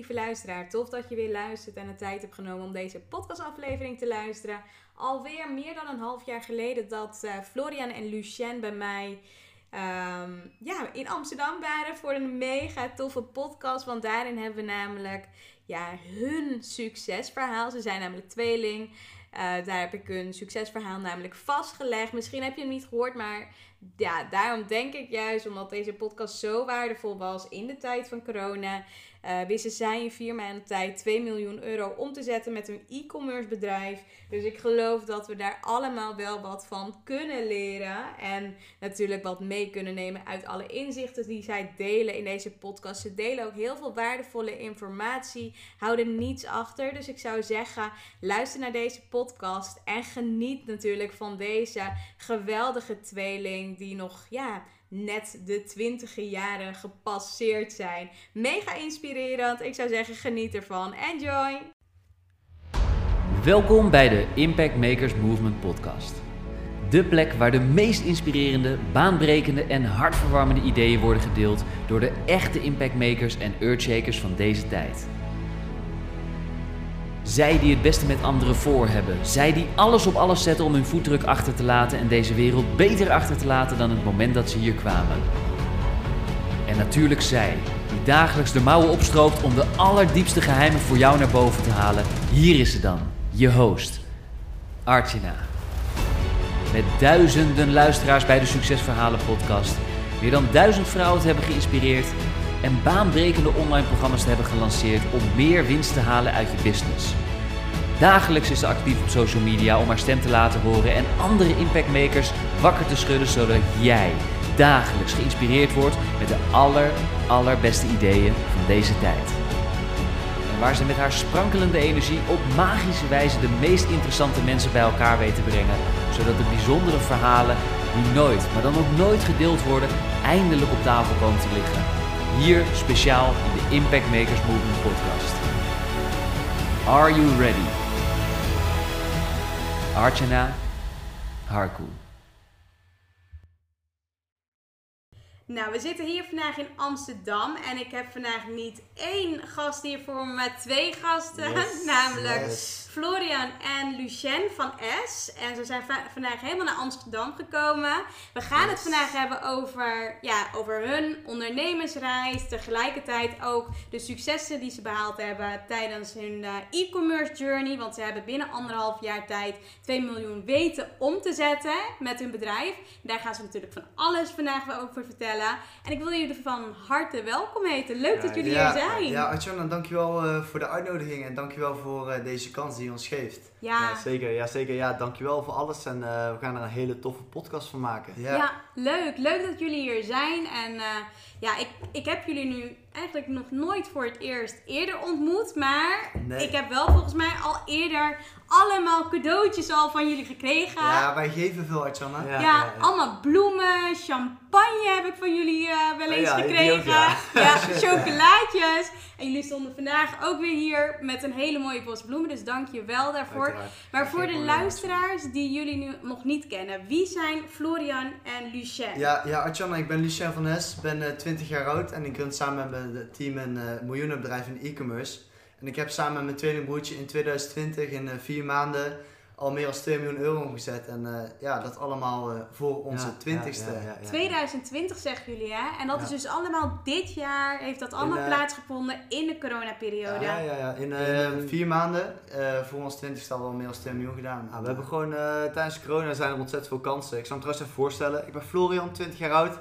lieve luisteraar. Tof dat je weer luistert en de tijd hebt genomen om deze podcastaflevering te luisteren. Alweer meer dan een half jaar geleden dat uh, Florian en Lucien bij mij ehm, ja, in Amsterdam waren voor een mega toffe podcast. Want daarin hebben we namelijk ja, hun succesverhaal. Ze zijn namelijk tweeling. Uh, daar heb ik een succesverhaal namelijk vastgelegd. Misschien heb je hem niet gehoord, maar ja, daarom denk ik juist, omdat deze podcast zo waardevol was in de tijd van corona, uh, wisten zij in vier maanden tijd 2 miljoen euro om te zetten met hun e-commerce bedrijf. Dus ik geloof dat we daar allemaal wel wat van kunnen leren. En natuurlijk wat mee kunnen nemen uit alle inzichten die zij delen in deze podcast. Ze delen ook heel veel waardevolle informatie, houden niets achter. Dus ik zou zeggen, luister naar deze podcast en geniet natuurlijk van deze geweldige tweeling die nog, ja net de twintige jaren gepasseerd zijn. Mega inspirerend. Ik zou zeggen, geniet ervan. Enjoy! Welkom bij de Impact Makers Movement podcast. De plek waar de meest inspirerende, baanbrekende en hartverwarmende ideeën worden gedeeld door de echte impactmakers en earthshakers van deze tijd. Zij die het beste met anderen voor hebben. Zij die alles op alles zetten om hun voetdruk achter te laten en deze wereld beter achter te laten dan het moment dat ze hier kwamen. En natuurlijk zij, die dagelijks de mouwen opstroopt om de allerdiepste geheimen voor jou naar boven te halen. Hier is ze dan, je host, Archina. Met duizenden luisteraars bij de Succesverhalen podcast, meer dan duizend vrouwen te hebben geïnspireerd en baanbrekende online programma's te hebben gelanceerd om meer winst te halen uit je business. Dagelijks is ze actief op social media om haar stem te laten horen en andere impactmakers wakker te schudden zodat jij dagelijks geïnspireerd wordt met de aller, allerbeste ideeën van deze tijd. En waar ze met haar sprankelende energie op magische wijze de meest interessante mensen bij elkaar weet te brengen, zodat de bijzondere verhalen die nooit, maar dan ook nooit gedeeld worden, eindelijk op tafel komen te liggen. Hier speciaal in de Impact Makers Movement podcast. Are you ready? Archana Harku. Nou, we zitten hier vandaag in Amsterdam en ik heb vandaag niet één gast hier voor me, maar twee gasten. namelijk Florian en Lucien van S. En ze zijn vandaag helemaal naar Amsterdam gekomen. We gaan het vandaag hebben over, ja, over hun ondernemersreis. Tegelijkertijd ook de successen die ze behaald hebben tijdens hun uh, e-commerce journey. Want ze hebben binnen anderhalf jaar tijd 2 miljoen weten om te zetten met hun bedrijf. Daar gaan ze natuurlijk van alles vandaag over vertellen. En ik wil jullie van harte welkom heten. Leuk dat jullie hier zijn. Ja, Arjana, dankjewel uh, voor de uitnodiging en dankjewel voor uh, deze kans die ons geeft. Ja. ja. zeker. Ja, zeker. Ja, dankjewel voor alles. En uh, we gaan er een hele toffe podcast van maken. Ja, ja leuk. Leuk dat jullie hier zijn. En uh, ja, ik, ik heb jullie nu eigenlijk nog nooit voor het eerst eerder ontmoet. Maar nee. ik heb wel volgens mij al eerder allemaal cadeautjes al van jullie gekregen. Ja, wij geven veel uit, Sanne. Ja, ja, allemaal bloemen, champagne heb ik van jullie uh, wel eens gekregen. ja, chocolaatjes. En jullie stonden vandaag ook weer hier met een hele mooie bos bloemen. Dus dank je wel daarvoor. Maar voor de luisteraars die jullie nu nog niet kennen. Wie zijn Florian en Lucien? Ja, ja ik ben Lucien van Nes. Ik ben uh, 20 jaar oud. En ik run samen met mijn team een uh, miljoenenbedrijf in e-commerce. En ik heb samen met mijn tweelingbroertje in 2020 in uh, vier maanden al meer dan 2 miljoen euro omgezet. En uh, ja, dat allemaal uh, voor onze ja, twintigste. Ja, ja, 2020 zeggen jullie hè? En dat is dus allemaal dit jaar, heeft dat allemaal in, uh, plaatsgevonden in de coronaperiode? Ja, ja, ja. In, in vier maanden voor ons twintigste al wel meer dan 2 miljoen gedaan. we hebben gewoon tijdens corona zijn er ontzettend veel kansen. Ik zal me trouwens even voorstellen. Ik ben Florian, 20 jaar oud.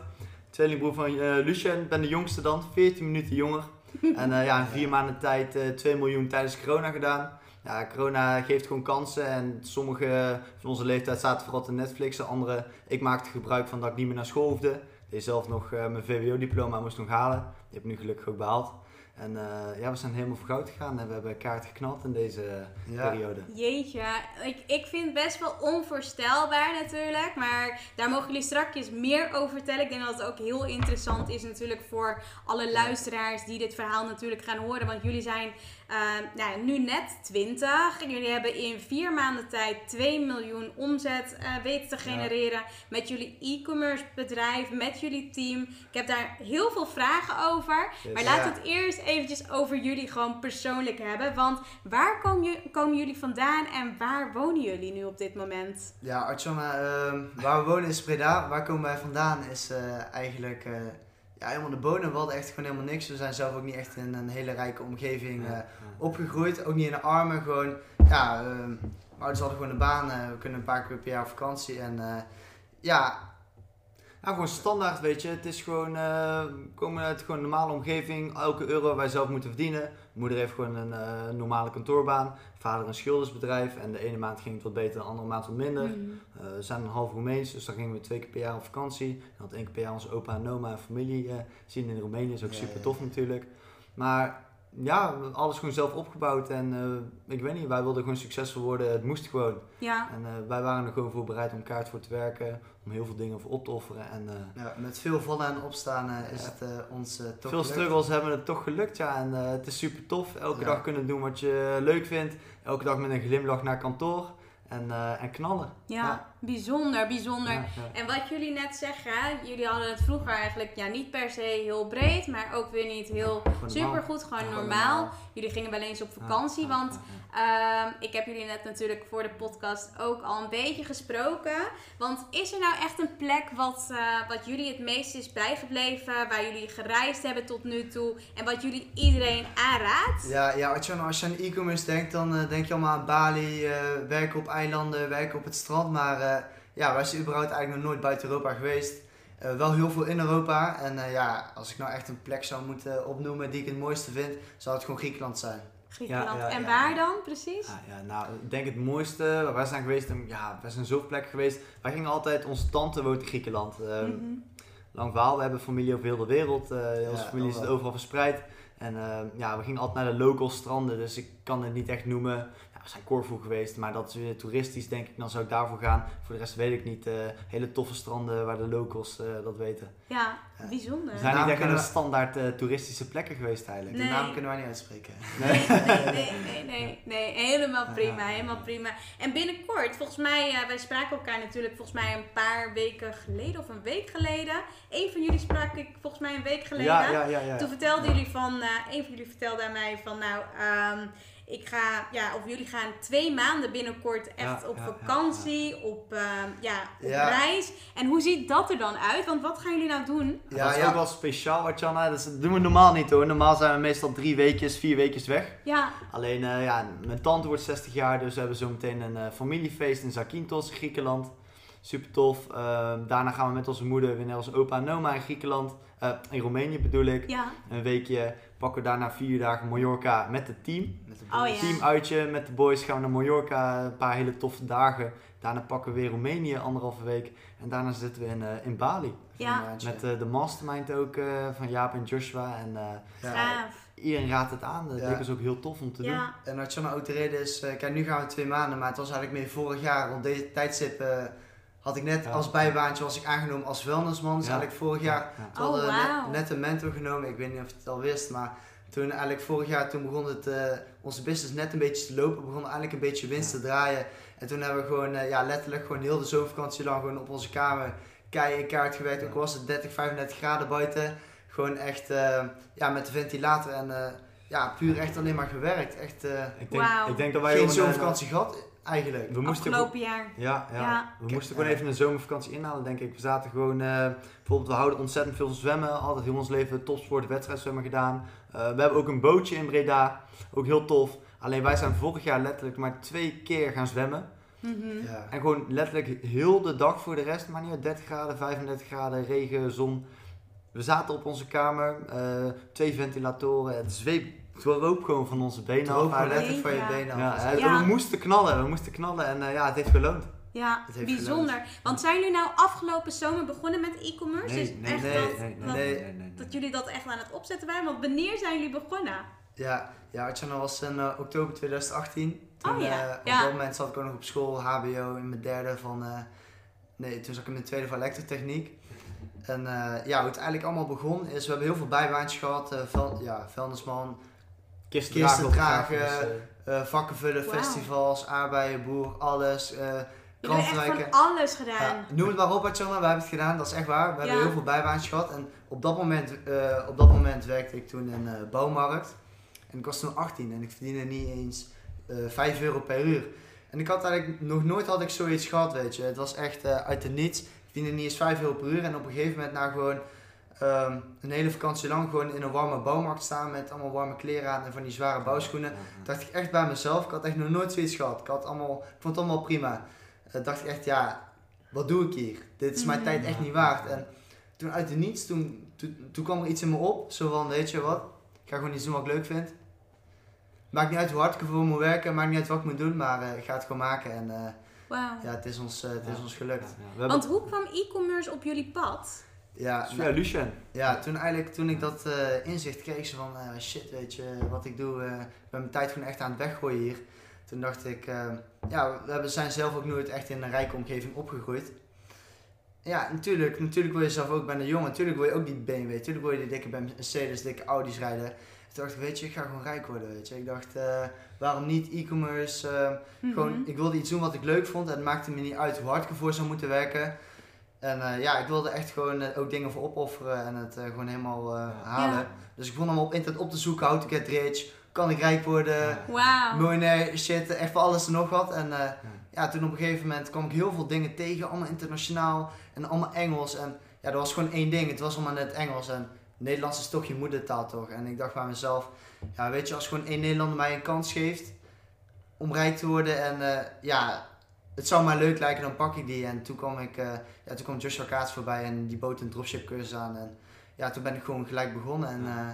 Tweelingbroer van Lucien, ben de jongste dan, 14 minuten jonger. en ja, in vier maanden tijd 2 miljoen tijdens corona gedaan ja, corona geeft gewoon kansen. En sommige van onze leeftijd zaten vooral te Netflixen. Andere, ik maakte gebruik van dat ik niet meer naar school hoefde. Ik deed zelf nog uh, mijn VWO-diploma moest nog halen. Die heb ik nu gelukkig ook behaald. En uh, ja, we zijn helemaal voor goud gegaan en we hebben kaart geknald in deze ja. periode. Jeetje, ik, ik vind het best wel onvoorstelbaar natuurlijk. Maar daar mogen jullie straks meer over vertellen. Ik denk dat het ook heel interessant is natuurlijk voor alle luisteraars die dit verhaal natuurlijk gaan horen. Want jullie zijn uh, nou, nu net 20. Jullie hebben in vier maanden tijd 2 miljoen omzet uh, weten te genereren met jullie e-commerce bedrijf, met jullie team. Ik heb daar heel veel vragen over. Maar laat het eerst eventjes over jullie gewoon persoonlijk hebben. Want waar komen, ju- komen jullie vandaan en waar wonen jullie nu op dit moment? Ja, Artjana, ehm, waar we wonen is Breda. Waar komen wij vandaan is eh, eigenlijk eh, ja, helemaal de bodem. We hadden echt gewoon helemaal niks. We zijn zelf ook niet echt in een hele rijke omgeving eh, opgegroeid. Ook niet in de armen. Gewoon, ja, ehm, mijn ouders hadden gewoon een baan. we kunnen een paar keer per jaar op vakantie. En eh, ja, Nou, gewoon standaard, weet je. Het is gewoon, eh, we komen uit gewoon een normale omgeving. Elke euro wij zelf moeten verdienen. Mijn moeder heeft gewoon een eh, normale kantoorbaan. Vader een schildersbedrijf. En de ene maand ging het wat beter, de andere maand wat minder. Mhm. Eh, we zijn een half Roemeens, dus dan gingen we twee keer per jaar op vakantie. En had één keer per jaar onze opa en oma en familie eh, zien in Roemenië. is ook Ja, super tof ja. natuurlijk. Maar ja, alles gewoon zelf opgebouwd. En eh, ik weet niet, wij wilden gewoon succesvol worden. Het moest gewoon. Ja, En eh, wij waren er gewoon voor bereid om kaart voor te werken. Om heel veel dingen voor op te offeren. En eh, ja, met veel vallen en opstaan eh, is Ja. het eh, ons toch veel gelukt. struggles hebben het toch gelukt, ja. En eh, het is super tof. Elke Ja. dag kunnen doen wat je leuk vindt. Elke dag met een glimlach naar kantoor. En, eh, en knallen. ja, Ja. Bijzonder, bijzonder. Ja, ja. En wat jullie net zeggen, jullie hadden het vroeger eigenlijk ja, niet per se heel breed, maar ook weer niet heel Gewoon supergoed, gewoon normaal. Jullie gingen wel eens op vakantie, Ja, want. Ehm, ik heb jullie net natuurlijk voor de podcast ook al een beetje gesproken. Want is er nou echt een plek wat, eh, wat jullie het meest is bijgebleven, waar jullie gereisd hebben tot nu toe en wat jullie iedereen aanraadt? Ja, ja Artjana, als je aan e-commerce denkt, dan eh, denk je allemaal aan Bali, eh, werken op eilanden, werken op het strand. Maar ja, wij zijn überhaupt eigenlijk nog nooit buiten Europa geweest. Eh, wel heel veel in Europa. En eh, ja, als ik nou echt een plek zou moeten opnoemen die ik het mooiste vind, zou het gewoon Griekenland zijn. Griekenland. Ja, ja, en ja, waar ja. dan precies? Ja, ja, nou, ik denk het mooiste waar wij zijn geweest, ja, wij zijn zoveel plekken geweest. Wij gingen altijd, onze tante woont in Griekenland. Mhm. Lang verhaal, we hebben familie over heel de wereld. eh onze Ja, familie zit overal. overal verspreid. En eh, ja, we gingen altijd naar de local stranden, dus ik kan het niet echt noemen. We zijn Corfu geweest, maar dat is weer toeristisch denk ik, dan zou ik daarvoor gaan. Voor de rest weet ik niet. eh, hele toffe stranden waar de locals eh, dat weten. Ja, bijzonder. We zijn niet echt de standaard eh, toeristische plekken geweest eigenlijk. De naam kunnen wij niet uitspreken. Nee, nee, nee, nee, nee, nee, helemaal prima, helemaal prima. En binnenkort, volgens mij, eh, wij spraken elkaar natuurlijk volgens mij een paar weken geleden of een week geleden. Eén van jullie sprak ik volgens mij een week geleden. Ja, ja, ja. ja. Toen vertelden jullie van, eh een van jullie vertelde aan mij van, nou, ehm, ik ga, ja, of jullie gaan twee maanden binnenkort echt Ja, op ja, ja, vakantie, op, ehm, ja, op Ja. reis. En hoe ziet dat er dan uit? Want wat gaan jullie nou doen? dat Ja, is ja. ook wel speciaal, Artjana. Dat is- doen we normaal niet hoor. Normaal zijn we meestal drie weekjes, vier weekjes weg. Ja, Alleen, eh, ja, mijn tante wordt 60 jaar, dus we hebben zo meteen een eh, familiefeest in Zakynthos in Griekenland. Super tof. Ehm, daarna gaan we met onze moeder weer naar onze opa en oma in Griekenland. Eh, in Roemenië bedoel ik. ja. Een weekje pakken we daarna vier dagen Mallorca met het team. Met de Oh, ja. Team uitje met de boys gaan we naar Mallorca. Een paar hele toffe dagen. Daarna pakken we weer Roemenië, anderhalve week. En daarna zitten we in, eh, in Bali. Ja. Met eh, de mastermind ook eh, van Jaap en Joshua. En eh, iedereen raadt het aan. Dat Ja. ons ook heel tof om te doen. En Artjana ook de reden is, eh, kijk nu gaan we twee maanden, maar het was eigenlijk meer vorig jaar. Rond deze tijdstip eh, had ik net Ja. als bijbaantje was ik aangenomen als wellnessman. Dus Ja. eigenlijk vorig jaar Ja. Toen hadden we Oh, net- wauw. net, een mentor genomen, ik weet niet of je het al wist, maar toen eigenlijk vorig jaar toen begon het, eh, onze business net een beetje te lopen, we begonnen eigenlijk een beetje winst te draaien. En toen hebben we gewoon eh, ja, letterlijk gewoon heel de zomervakantie lang gewoon op onze kamer kei in kaart gewerkt. Ook was het 30, 35 graden buiten. Gewoon echt eh, ja, met de ventilator en eh, ja, puur echt alleen maar gewerkt. Echt eh, Ik, denk, ik denk dat wij geen gewoon, eh, zomervakantie gehad eigenlijk. We moesten afgelopen jaar. Ja, ja. Ja. we moesten gewoon even een zomervakantie inhalen, denk ik. We zaten gewoon, eh, bijvoorbeeld, we houden ontzettend veel van zwemmen. Altijd heel ons leven topsport, wedstrijdzwemmen gedaan. Eh, we hebben ook een bootje in Breda, ook heel tof. Alleen wij zijn vorig jaar letterlijk maar twee keer gaan zwemmen. Mhm. Ja. En gewoon letterlijk heel de dag voor de rest, maar niet uit 30 graden, 35 graden, regen, zon. We zaten op onze kamer, eh, twee ventilatoren, het zweep rook gewoon van onze benen af. gewoon Maar, letterlijk van je Ja. benen af. ja, Dus Ja. we moesten knallen, we moesten knallen en eh, ja, het heeft geloond. Ja, bijzonder. Want zijn jullie nou afgelopen zomer begonnen met e-commerce? Nee, dus nee, echt nee, dat, nee, dat, nee. dat jullie dat echt aan het opzetten waren? Want wanneer zijn jullie begonnen? Ja, ja Artjana was in eh, oktober 2018. Toen, Oh ja, eh, op ja. dat moment zat ik ook nog op school, HBO, in mijn derde van... eh, nee, toen zat ik in mijn tweede van elektrotechniek. En eh, ja, hoe het eigenlijk allemaal begon is, we hebben heel veel bijbaantjes gehad. eh vel, ja, vuilnisman, Kisten, Kisten dragen, dragen, eh, vakken vullen, Wauw. festivals, aardbeienboer, alles. eh, Jullie hebben echt van alles gedaan. Ja, noem het maar op, Artjana, we hebben het gedaan, dat is echt waar. We Ja. hebben heel veel bijbaantjes gehad. En op dat moment, eh, op dat moment werkte ik toen in een bouwmarkt. En ik was toen 18 en ik verdiende niet eens eh 5 euro per uur. En ik had eigenlijk, nog nooit had ik zoiets gehad, weet je. Het was echt eh, uit de niets. Ik verdiende niet eens 5 euro per uur. En op een gegeven moment, na gewoon ehm, een hele vakantie lang, gewoon in een warme bouwmarkt staan met allemaal warme kleren aan en van die zware bouwschoenen. dacht ik echt bij mezelf, ik had echt nog nooit zoiets gehad. Ik, had allemaal, ik vond het allemaal prima. Eh, dacht ik echt, ja, wat doe ik hier? Dit is mijn Mhm. tijd echt niet waard. En toen uit de niets, toen, toen, toen kwam er iets in me op. Zo van, weet je wat, ik ga gewoon iets doen wat ik leuk vind. Maakt niet uit hoe hard ik ervoor moet werken, maakt niet uit wat ik moet doen, maar eh, ik ga het gewoon maken. En eh, Wauw. ja, het is ons, eh, het is ons gelukt. We hebben Want hoe kwam e-commerce op jullie pad? Ja, via Lucien. Ja, toen eigenlijk, toen ik dat eh, inzicht kreeg, zo van eh, shit, weet je, wat ik doe, eh, ik ben mijn tijd gewoon echt aan het weggooien hier. Toen dacht ik, eh, ja, we hebben- zijn zelf ook nooit echt in een rijke omgeving opgegroeid. Ja, natuurlijk, natuurlijk wil je zelf ook, ik ben een jongen, natuurlijk wil je ook die BMW, natuurlijk wil je die dikke Mercedes, dikke Audi's rijden. Toen dacht ik, weet je, ik ga gewoon rijk worden, weet je. Ik dacht, eh, waarom niet e-commerce, eh, Mhm. gewoon, ik wilde iets doen wat ik leuk vond. En het maakte me niet uit hoe hard ik ervoor zou moeten werken. En eh, ja, ik wilde echt gewoon eh, ook dingen voor opofferen en het eh, gewoon helemaal eh, halen. Ja. Dus ik begon allemaal op internet op te zoeken, how to get rich, kan ik rijk worden, Wauw. miljonair, shit, echt voor alles en nog wat. En eh, ja, toen op een gegeven moment kwam ik heel veel dingen tegen, allemaal internationaal en allemaal Engels. En ja, dat was gewoon één ding, het was allemaal net Engels. En Nederlands is toch je moedertaal toch? En ik dacht bij mezelf, ja weet je, als gewoon één Nederlander mij een kans geeft om rijk te worden en eh, ja, het zou mij leuk lijken, dan pak ik die. En toen kwam ik, eh, ja, toen kwam Joshua Kaats voorbij en die bood een dropship cursus aan. En ja, toen ben ik gewoon gelijk begonnen en eh,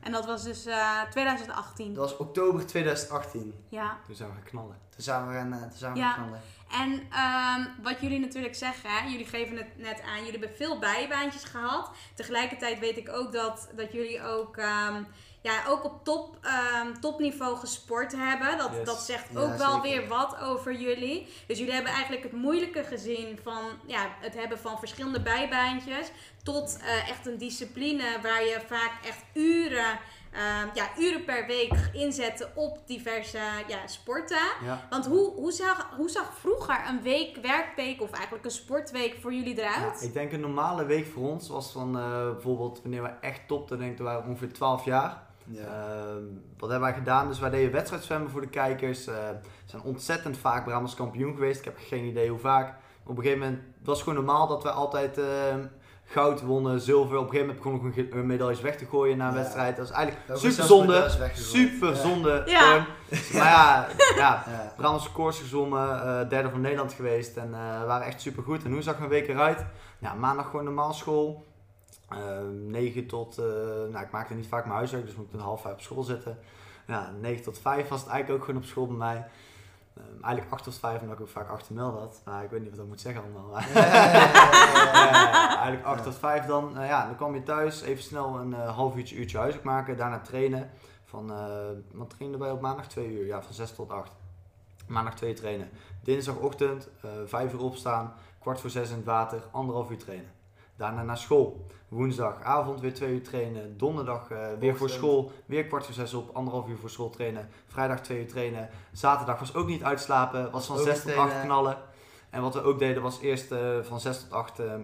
En dat was dus eh 2018. dat was oktober 2018. Ja. Toen zijn we gaan knallen. Toen zijn we gaan, eh, toen zijn we Ja. gaan knallen. En ehm, wat jullie natuurlijk zeggen, hè, jullie geven het net aan, jullie hebben veel bijbaantjes gehad. Tegelijkertijd weet ik ook dat, dat jullie ook, ehm, ja, ook op top, ehm, topniveau gesport hebben. Dat, Yes. dat zegt Ja, ook wel zeker. weer wat over jullie. Dus jullie hebben eigenlijk het moeilijke gezien van ja, het hebben van verschillende bijbaantjes. Tot eh, echt een discipline waar je vaak echt uren, ehm, ja, uren per week inzette op diverse ja, sporten. Ja. Want hoe, hoe, zag, hoe zag vroeger een week, werkweek of eigenlijk een sportweek voor jullie eruit? Ja, ik denk een normale week voor ons was van eh, bijvoorbeeld wanneer we echt topten, denk ik, waren ongeveer 12 jaar. Ja. Ehm, wat hebben wij gedaan? Dus wij deden wedstrijdzwemmen voor de kijkers. Eh, we zijn ontzettend vaak Brabants kampioen geweest. Ik heb geen idee hoe vaak. Op een gegeven moment het was gewoon normaal dat we altijd ehm, goud wonnen, zilver. Op een gegeven moment begon ik gewoon ge- medailles weg te gooien na een Ja. wedstrijd. Dat is eigenlijk Ook super zonde. Super Ja. zonde. Ja. Maar ja, ja Ja. Brabants gezongen, eh, derde van Nederland geweest en eh, we waren echt super goed. En hoe zag mijn week eruit? Ja, maandag gewoon normaal school. Eh 9 tot, eh, nou ik maakte niet vaak mijn huiswerk, dus moet ik tot half vijf op school zitten. Ja, 9 tot 5 was het eigenlijk ook gewoon op school bij mij. Eh, eigenlijk 8 tot 5, omdat ik ook vaak 8 meld had. Maar ik weet niet wat ik moet zeggen allemaal. Ja, eigenlijk 8 Ja. tot 5 dan. Nou ja, dan kwam je thuis, even snel een eh, half uurtje, uurtje huiswerk maken, daarna trainen. Van, eh wat trainden wij op maandag? 2 uur, ja, van 6 tot 8. Maandag 2 trainen. Dinsdagochtend, eh 5 uur opstaan, kwart voor 6 in het water, anderhalf uur trainen. Daarna naar school. Woensdagavond weer 2 uur trainen. Donderdag eh, weer voor school, weer kwart voor 6 op, anderhalf uur voor school trainen. Vrijdag 2 uur trainen. Zaterdag was ook niet uitslapen, was van Ook 6 niet tot 8 trainen. knallen. En wat we ook deden was eerst eh, van 6 tot 8 eh,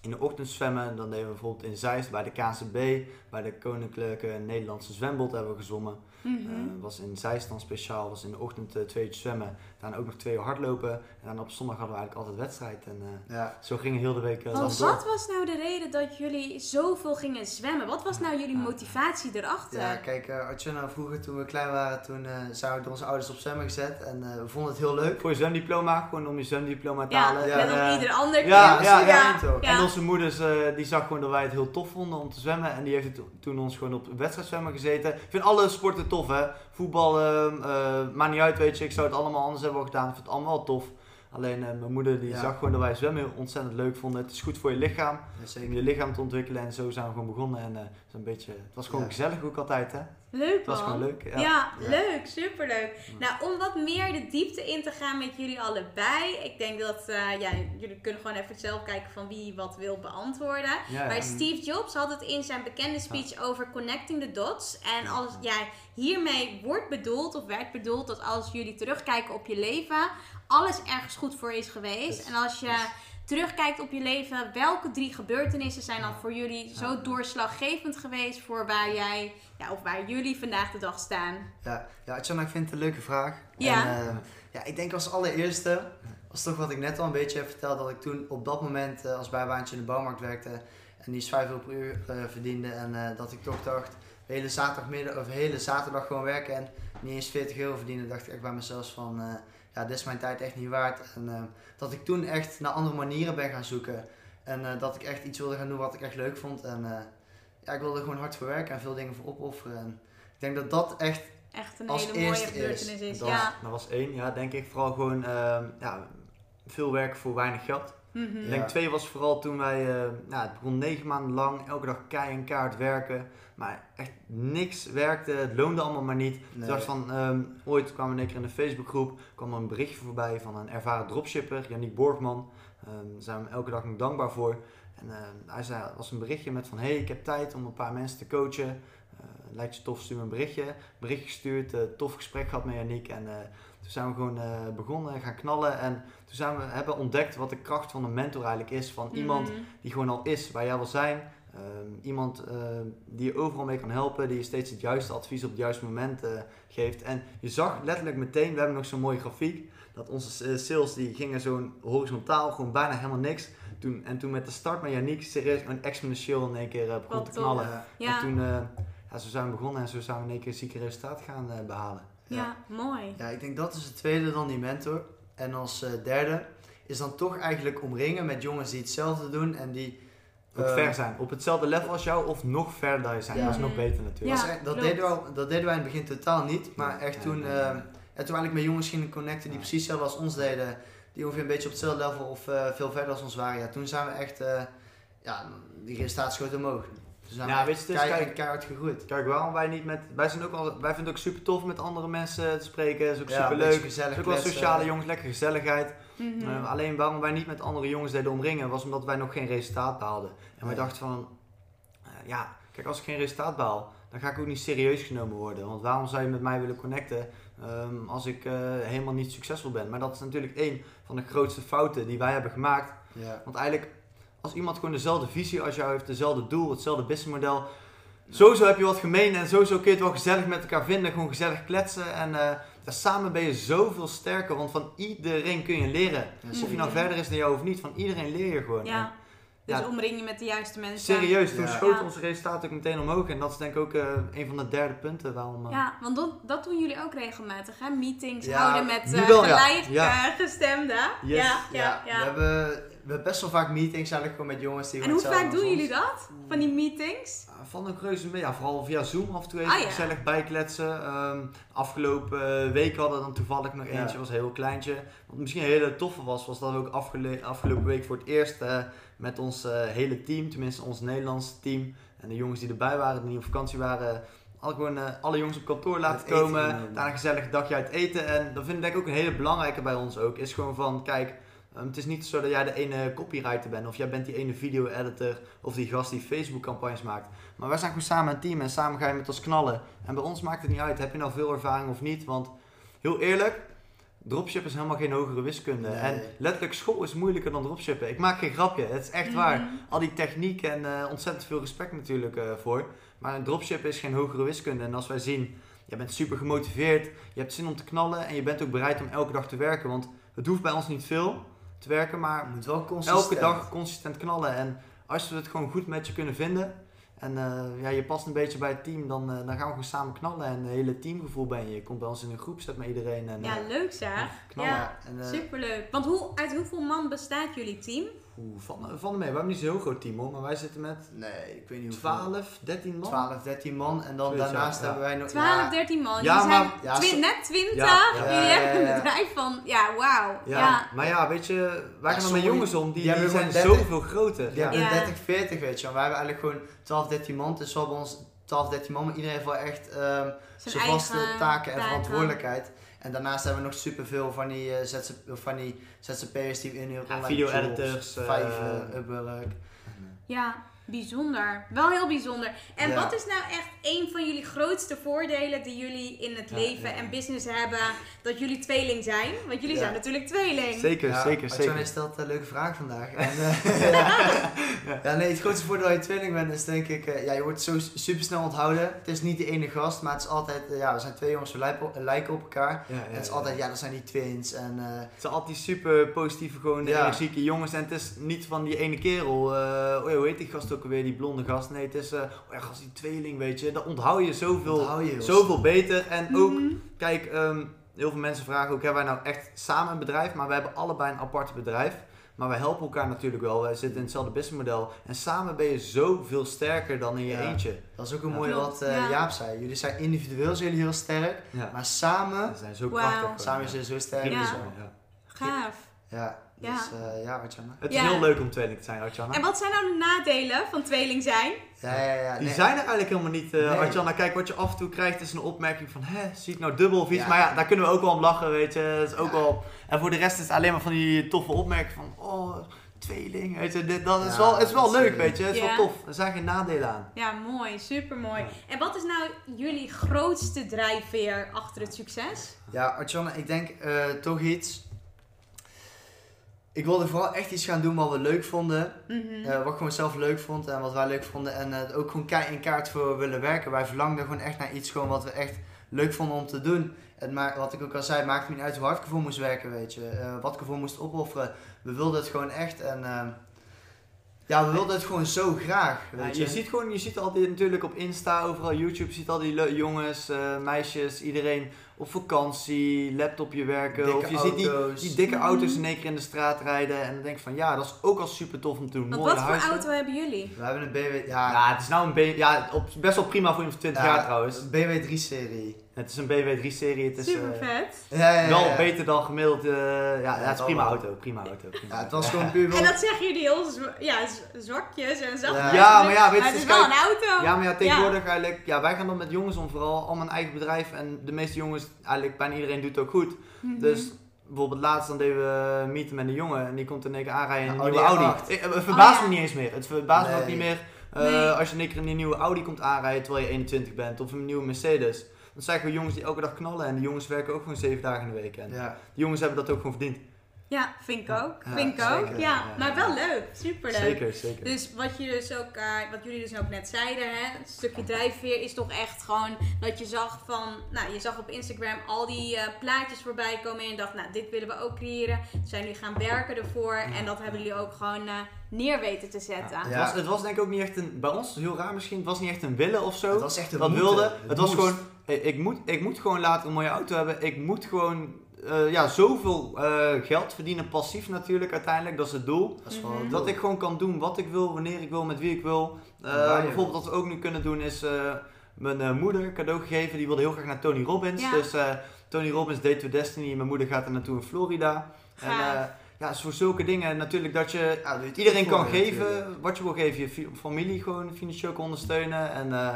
in de ochtend zwemmen. Dan deden we bijvoorbeeld in Zeist bij de KNCB, bij de Koninklijke Nederlandse Zwembod hebben we gezwommen. Mhm. Eh, was in Zeist dan speciaal, was in de ochtend twee uur zwemmen. Daarna ook nog twee uur hardlopen. En dan op zondag hadden we eigenlijk altijd wedstrijd. En eh, Ja. zo ging heel de week. eh, Want door. wat was nou de reden dat jullie zoveel gingen zwemmen? Wat was nou jullie motivatie erachter? Ja, kijk, uh, Artjana, vroeger toen we klein waren, toen eh zijn we door onze ouders op zwemmen gezet en eh, we vonden het heel leuk. Voor je zwemdiploma, gewoon om je zwemdiploma te Ja, halen. Ja, net als ieder ander ja, kind. ja, ja, toch. ja. En onze moeders, die zag gewoon dat wij het heel tof vonden om te zwemmen. En die heeft het toen ons gewoon op wedstrijdzwemmen gezeten. Ik vind alle sporten tof, hè. Voetbal, eh, eh, maakt niet uit, weet je. Ik zou het allemaal anders hebben gedaan. Ik vind het allemaal wel tof. Alleen eh, mijn moeder die Ja. zag gewoon dat wij zwemmen heel ontzettend leuk vonden. Het is goed voor je lichaam. Ja, Om je lichaam te ontwikkelen. En zo zijn we gewoon begonnen. En eh, het, is een beetje, het was gewoon Ja. gezellig ook altijd, hè. Leuk Het was gewoon leuk. Ja, Ja. Ja. leuk, superleuk. Nou, om wat meer de diepte in te gaan met jullie allebei. Ik denk dat eh, ja, jullie kunnen gewoon even zelf kijken van wie wat wil beantwoorden. Maar ja. Steve Jobs had het in zijn bekende speech over connecting the dots. En als jij hiermee wordt bedoeld of werd bedoeld dat als jullie terugkijken op je leven, alles ergens goed voor is geweest. En als je terugkijkt op je leven, welke drie gebeurtenissen zijn dan voor jullie zo doorslaggevend geweest voor waar jij, ja, of waar jullie vandaag de dag staan? Ja, ja Atjana, ik vind het een leuke vraag. Ja. En, eh, ja, ik denk als allereerste, was toch wat ik net al een beetje heb verteld, dat ik toen op dat moment eh, als bijbaantje in de bouwmarkt werkte en die 5 euro per uur eh, verdiende en dat ik toch dacht, hele zaterdagmiddag of hele zaterdag gewoon werken en niet eens 40 euro verdienen, dacht ik echt bij mezelf van, ja, dit is mijn tijd echt niet waard. En eh, dat ik toen echt naar andere manieren ben gaan zoeken en eh, dat ik echt iets wilde gaan doen wat ik echt leuk vond en eh, ja, ik wilde er gewoon hard voor werken en veel dingen voor opofferen. En ik denk dat dat echt Echt een Als hele mooie gebeurtenis is. is. Dat, Ja. was, dat was één, ja, denk ik. Vooral gewoon ehm, ja, veel werken voor weinig geld. Ja. denk twee was vooral toen wij, eh, nou, het begon negen maanden lang, elke dag kei en kaart werken. Maar echt niks werkte, het loonde allemaal maar niet. Nee. van, ehm, ooit kwam in één keer in de Facebookgroep, kwam er een berichtje voorbij van een ervaren dropshipper, Yannick Borgman. Ehm, daar zijn we hem elke dag nog dankbaar voor. En ehm, hij zei, was een berichtje met van, hey, ik heb tijd om een paar mensen te coachen. Eh, lijkt je tof, stuur me een berichtje. Berichtje gestuurd, eh, tof gesprek gehad met Yannick. En eh, toen zijn we gewoon eh, begonnen, gaan knallen. En toen zijn we, hebben ontdekt wat de kracht van een mentor eigenlijk is. Van iemand Mhm. die gewoon al is waar jij wil zijn. Ehm, iemand ehm, die je overal mee kan helpen, die je steeds het juiste advies op het juiste moment eh, geeft. En je zag letterlijk meteen, we hebben nog zo'n mooie grafiek, dat onze eh, sales die gingen zo'n horizontaal, gewoon bijna helemaal niks. Toen, en toen met de start met Yannick, serieus gewoon exponentieel in één keer begon Wat te knallen. Ja. En toen, eh, ja, zo zijn we begonnen en zo zijn we in één keer zieke resultaat gaan eh, behalen. Ja, mooi. Ja, ik denk dat is het tweede dan die mentor. En als eh, derde is dan toch eigenlijk omringen met jongens die hetzelfde doen en die... Ook eh, ver zijn, op hetzelfde level als jou of nog verder dan je zijn. Ja. Dat is nog beter natuurlijk. Ja, was echt- dat, deden we, al- dat deden wij in het begin totaal niet. Maar echt Ja, toen, ja, ja. ja, toen we eigenlijk met jongens gingen connecten die Ja. precies hetzelfde als ons deden. Die ongeveer een beetje op hetzelfde level of eh, veel verder als ons waren. Ja, toen zijn we echt, eh, ja, die resultaten schoten omhoog. Zijn Ja, we weet je, echt het is keihard, kijk- keihard gegroeid. Kijk, waarom wij niet met. Wij, zijn ook al, wij vinden het ook super tof met andere mensen te spreken. Het is ook Ja, super leuk. Het gezellig is ook wel sociale jongens, lekker gezelligheid. Mhm. Eh, alleen waarom wij niet met andere jongens deden omringen, was omdat wij nog geen resultaat behaalden. En wij Ja. dachten van, eh, ja, kijk, als ik geen resultaat behaal, dan ga ik ook niet serieus genomen worden. Want waarom zou je met mij willen connecten ehm, als ik eh, helemaal niet succesvol ben? Maar dat is natuurlijk één van de grootste fouten die wij hebben gemaakt. Ja. Want eigenlijk, als iemand gewoon dezelfde visie als jou heeft, dezelfde doel, hetzelfde businessmodel. Sowieso heb je wat gemeen en sowieso kun je het wel gezellig met elkaar vinden. Gewoon gezellig kletsen. En eh, samen ben je zoveel sterker. Want van iedereen kun je leren. Ja, Of je nou verder is dan jou of niet. Van iedereen leer je gewoon. Ja. Dus Ja. omring je met de juiste En mensen. serieus, toen Ja. schoten Ja. onze resultaten ook meteen omhoog. En dat is denk ik ook eh, een van de derde punten waarom... eh, Ja, want dat, dat doen jullie ook regelmatig, hè? Meetings Ja, houden met eh wel, ja. gelijkgestemden. Yes. Ja, ja, Ja, ja. We, hebben, we hebben best wel vaak meetings eigenlijk gewoon met jongens die En hoe vaak doen jullie ons. dat? Van die meetings? Van een reuze mee, ja, vooral via Zoom af en toe even Ah, ja. gezellig bijkletsen. Ehm, afgelopen eh, week hadden we dan toevallig nog Ja. eentje, was een heel kleintje. Wat misschien een hele toffe was, was dat we ook afgele- afgelopen week voor het eerst eh, met ons eh, hele team, tenminste ons Nederlandse team en de jongens die erbij waren, die op vakantie waren, al gewoon alle jongens op kantoor laten komen. Daarna een gezellig dagje uit eten. En dat vind ik denk ik ook een hele belangrijke bij ons ook. Is gewoon van, kijk, ehm, het is niet zo dat jij de ene copywriter bent. Of jij bent die ene video-editor. Of die gast die Facebook-campagnes maakt. Maar wij zijn gewoon samen een team. En samen ga je met ons knallen. En bij ons maakt het niet uit. Heb je nou veel ervaring of niet? Want heel eerlijk... Dropship is helemaal geen hogere wiskunde. Nee. En letterlijk, school is moeilijker dan dropshippen. Ik maak geen grapje, het is echt waar. Mhm. Al die techniek en eh, ontzettend veel respect natuurlijk eh, voor. Maar een dropship is geen hogere wiskunde. En als wij zien, je bent super gemotiveerd, je hebt zin om te knallen en je bent ook bereid om elke dag te werken. Want het hoeft bij ons niet veel te werken, maar Het moet wel consistent. elke dag consistent knallen. En als we het gewoon goed met je kunnen vinden en eh, ja, je past een beetje bij het team, dan, eh, dan gaan we gewoon samen knallen. En een hele teamgevoel ben je. Je komt bij ons in een groep, zet met iedereen en Ja, eh, leuk zeg. knallen. Ja, en, superleuk. Want hoe, uit hoeveel man bestaat jullie team? Oeh, van, van mee. We hebben niet zo'n heel groot team hoor, maar wij zitten met Nee, ik weet niet hoeveel. 12, 13 man. 12, 13 man. En dan daarnaast ja, hebben wij nog... 12, ja, 13 man. Ja, zijn maar- ja, twi- net 20. Ja, ja, hebben ja, ja. een bedrijf van, ja, wauw. Ja, Ja. maar ja, weet je, wij gaan dan met jongens om, die, die zijn gewoon 30 zoveel groter. Die Ja. hebben Ja. 30, 40 weet je wel. Wij hebben eigenlijk gewoon 12, 13 man. Dus we hebben ons 12, 13 man, maar iedereen heeft wel echt ehm Zijn zijn vaste taken en taken. verantwoordelijkheid. En daarnaast hebben we nog superveel van die, eh, ZZ van die ZZP'ers die in hun Ja, online video-editors, jobs, eh, Fiverr, Upwork. Ja, bijzonder. Wel heel bijzonder. En Ja. wat is nou echt een van jullie grootste voordelen die jullie in het Ja, leven ja. en business hebben dat jullie tweeling zijn? Want jullie Ja. zijn natuurlijk tweeling. Zeker, Ja, zeker, zeker. stelt een leuke vraag vandaag. En, eh, ja. ja, nee, het grootste voordeel dat je tweeling bent is denk ik, eh, ja, je wordt zo super snel onthouden. Het is niet de ene gast, maar het is altijd, eh, ja, we zijn twee jongens, we lijken op, elkaar. Ja, ja, en het is ja. altijd, ja, dat zijn die twins. En, eh, Het zijn altijd die super positieve, gewoon Ja. energieke jongens. En het is niet van die ene kerel. eh, oh hoe heet die gast ook alweer, die blonde gast? Nee, het is, oh ja, gast, die tweeling, weet je. Dat onthoud je zoveel, onthoud je heel zoveel beter. En ook, Mhm. kijk, ehm, heel veel mensen vragen ook, hebben wij nou echt samen een bedrijf? Maar we hebben allebei een apart bedrijf. Maar wij helpen elkaar natuurlijk wel. Wij zitten in hetzelfde businessmodel. En samen ben je zoveel sterker dan in je Ja. eentje. Dat is ook een Ja. mooie wat eh, ja. Jaap zei. Jullie zijn individueel zijn jullie heel sterk, Ja. maar samen, We zijn zo krachtig. gewoon. samen zijn jullie zo sterk. Ja. Ja. Gaaf. ja, Ja. dus eh, ja, Artjana. Het is Ja. heel leuk om tweeling te zijn, Artjana. En wat zijn nou de nadelen van tweeling zijn? Ja, ja, ja. Die nee. zijn er eigenlijk helemaal niet, eh Nee. Artjana. Kijk, wat je af en toe krijgt is een opmerking van... Hè, zie ik nou dubbel of iets? Ja. Maar ja, daar kunnen we ook wel om lachen, weet je. Dat is ook Ja. wel... En voor de rest is het alleen maar van die toffe opmerkingen van... Oh, tweeling, weet je. Dit, dat is wel, het is wel leuk, weet je. Het is wel tof. Er zijn geen nadelen aan. Ja, mooi. Super mooi. Ja. En wat is nou jullie grootste drijfveer achter het succes? Ja, Artjana, ik denk eh, toch iets. Ik wilde vooral echt iets gaan doen wat we leuk vonden. Mhm. eh, wat ik gewoon zelf leuk vond en wat wij leuk vonden. En eh, ook gewoon kei in kaart voor willen werken. Wij verlangden gewoon echt naar iets gewoon wat we echt leuk vonden om te doen. En maar, wat ik ook al zei, maakte me niet uit hoe hard ik ervoor moest werken, weet je. Eh, wat ik ervoor moest opofferen. We wilden het gewoon echt. En ehm, ja, we wilden het gewoon zo graag, Ja, weet je ziet gewoon, je ziet altijd natuurlijk op Insta, overal YouTube, je ziet al die jongens, eh, meisjes, iedereen op vakantie, laptopje werken. Dikke of je ziet die, die dikke auto's in één keer in de straat rijden. En dan denk je van, ja, dat is ook al super tof om te doen. Want Mooie wat voor huizen. auto hebben jullie? We hebben een BMW, ja, Ja, het is nou een B, ja, op, best wel prima voor iemand van 20 ja, jaar trouwens. een BMW 3-serie. Het is een BMW 3-serie, het is Super eh, vet. Ja, ja, ja, wel beter dan gemiddeld. eh, ja, ja, het is prima auto, prima auto. Prima Ja, het was gewoon puur En dat zeggen jullie heel ja, zwakjes en zachtjes. Ja. Maar ja, weet je, het dus is wel een auto. Ja, maar ja, tegenwoordig eigenlijk, ja, wij gaan dan met jongens om vooral, allemaal een eigen bedrijf en de meeste jongens, eigenlijk bijna iedereen doet het ook goed. Mhm. Dus bijvoorbeeld laatst dan deden we meeten met een jongen en die komt in één keer aanrijden in een nieuwe Audi Audi. R8. Ik- Het verbaast Oh, ja. me niet eens meer. Het verbaast me ook niet meer eh, Nee. als je in één keer in een nieuwe Audi komt aanrijden terwijl je 21 bent of een nieuwe Mercedes. Dan zijn gewoon jongens die elke dag knallen en die jongens werken ook gewoon 7 dagen in de week. En Ja, die jongens hebben dat ook gewoon verdiend. Ja, vind ik ook. Ja, vind ik ook. zeker. Ja, Ja, maar wel leuk. Superleuk. Zeker, zeker. Dus wat, je dus ook, eh, wat jullie dus ook net zeiden, hè, het stukje drijfveer is toch echt gewoon dat je zag van, nou je zag op Instagram al die eh, plaatjes voorbij komen en je dacht, nou dit willen we ook creëren. Toen zijn jullie gaan werken ervoor en dat hebben jullie ook gewoon eh, neer weten te zetten. Ja, het, was, het was denk ik ook niet echt een, bij ons heel raar misschien, het was niet echt een willen of zo. het was echt een dat wilde. Het was moest. gewoon, hey, ik, moet, ik moet gewoon later een mooie auto hebben. Ik moet gewoon eh, ja, zoveel eh, geld verdienen, passief natuurlijk uiteindelijk, dat is het doel. Dat is Mhm. het Dat ik gewoon kan doen wat ik wil, wanneer ik wil, met wie ik wil. Eh, En bijvoorbeeld wat we ook nu kunnen doen is eh, mijn eh, moeder cadeau gegeven. Die wilde heel graag naar Tony Robbins. Ja. Dus eh, Tony Robbins Day to Destiny. Mijn moeder gaat er naartoe in Florida. En Gaaf. eh, ja, dus voor zulke dingen natuurlijk dat je Ja, iedereen kan natuurlijk. geven wat je wil geven. Je familie gewoon financieel kan ondersteunen. En eh,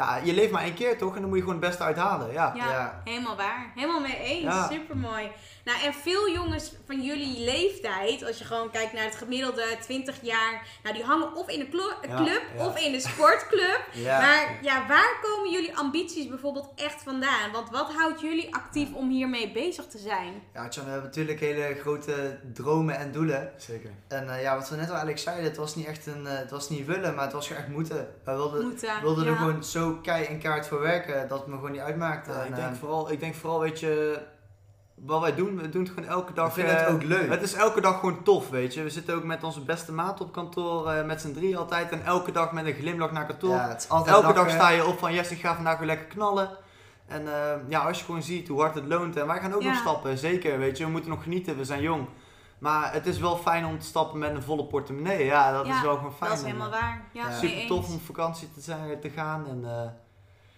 ja, je leeft maar één keer toch? En dan moet je gewoon het beste uithalen. Ja. Ja, helemaal waar. Helemaal mee eens. Super mooi. Nou, en veel jongens van jullie leeftijd, als je gewoon kijkt naar het gemiddelde 20 jaar, nou die hangen of in Ja, club ja. of in een sportclub. Ja. Maar ja, waar komen jullie ambities bijvoorbeeld echt vandaan? Want wat houdt jullie actief om hiermee bezig te zijn? Ja, Tjan, we hebben natuurlijk hele grote dromen en doelen. Zeker. En eh, ja, wat we net al eigenlijk zeiden, het was niet echt een, eh, het was niet willen, maar het was gewoon echt moeten. We wilden, Moeten. wilden ja. er gewoon zo kei en kaart voor werken dat het me gewoon niet uitmaakte. En, ik, denk vooral, ik denk vooral, weet je, wat wij doen, we doen het gewoon elke dag. ik vind het eh, ook leuk. Het is elke dag gewoon tof, weet je. We zitten ook met onze beste maat op kantoor, eh, met z'n drie altijd. En elke dag met een glimlach naar kantoor. ja, het is altijd elke dag sta je op van, yes, ik ga vandaag weer lekker knallen. En eh, ja, als je gewoon ziet hoe hard het loont. En wij gaan ook Ja. nog stappen, zeker, weet je. We moeten nog genieten, we zijn jong. Maar het is wel fijn om te stappen met een volle portemonnee. Ja, dat Ja, is wel gewoon fijn. Dat is helemaal waar. Ja, Super tof om op vakantie te, zijn, te gaan. En, eh,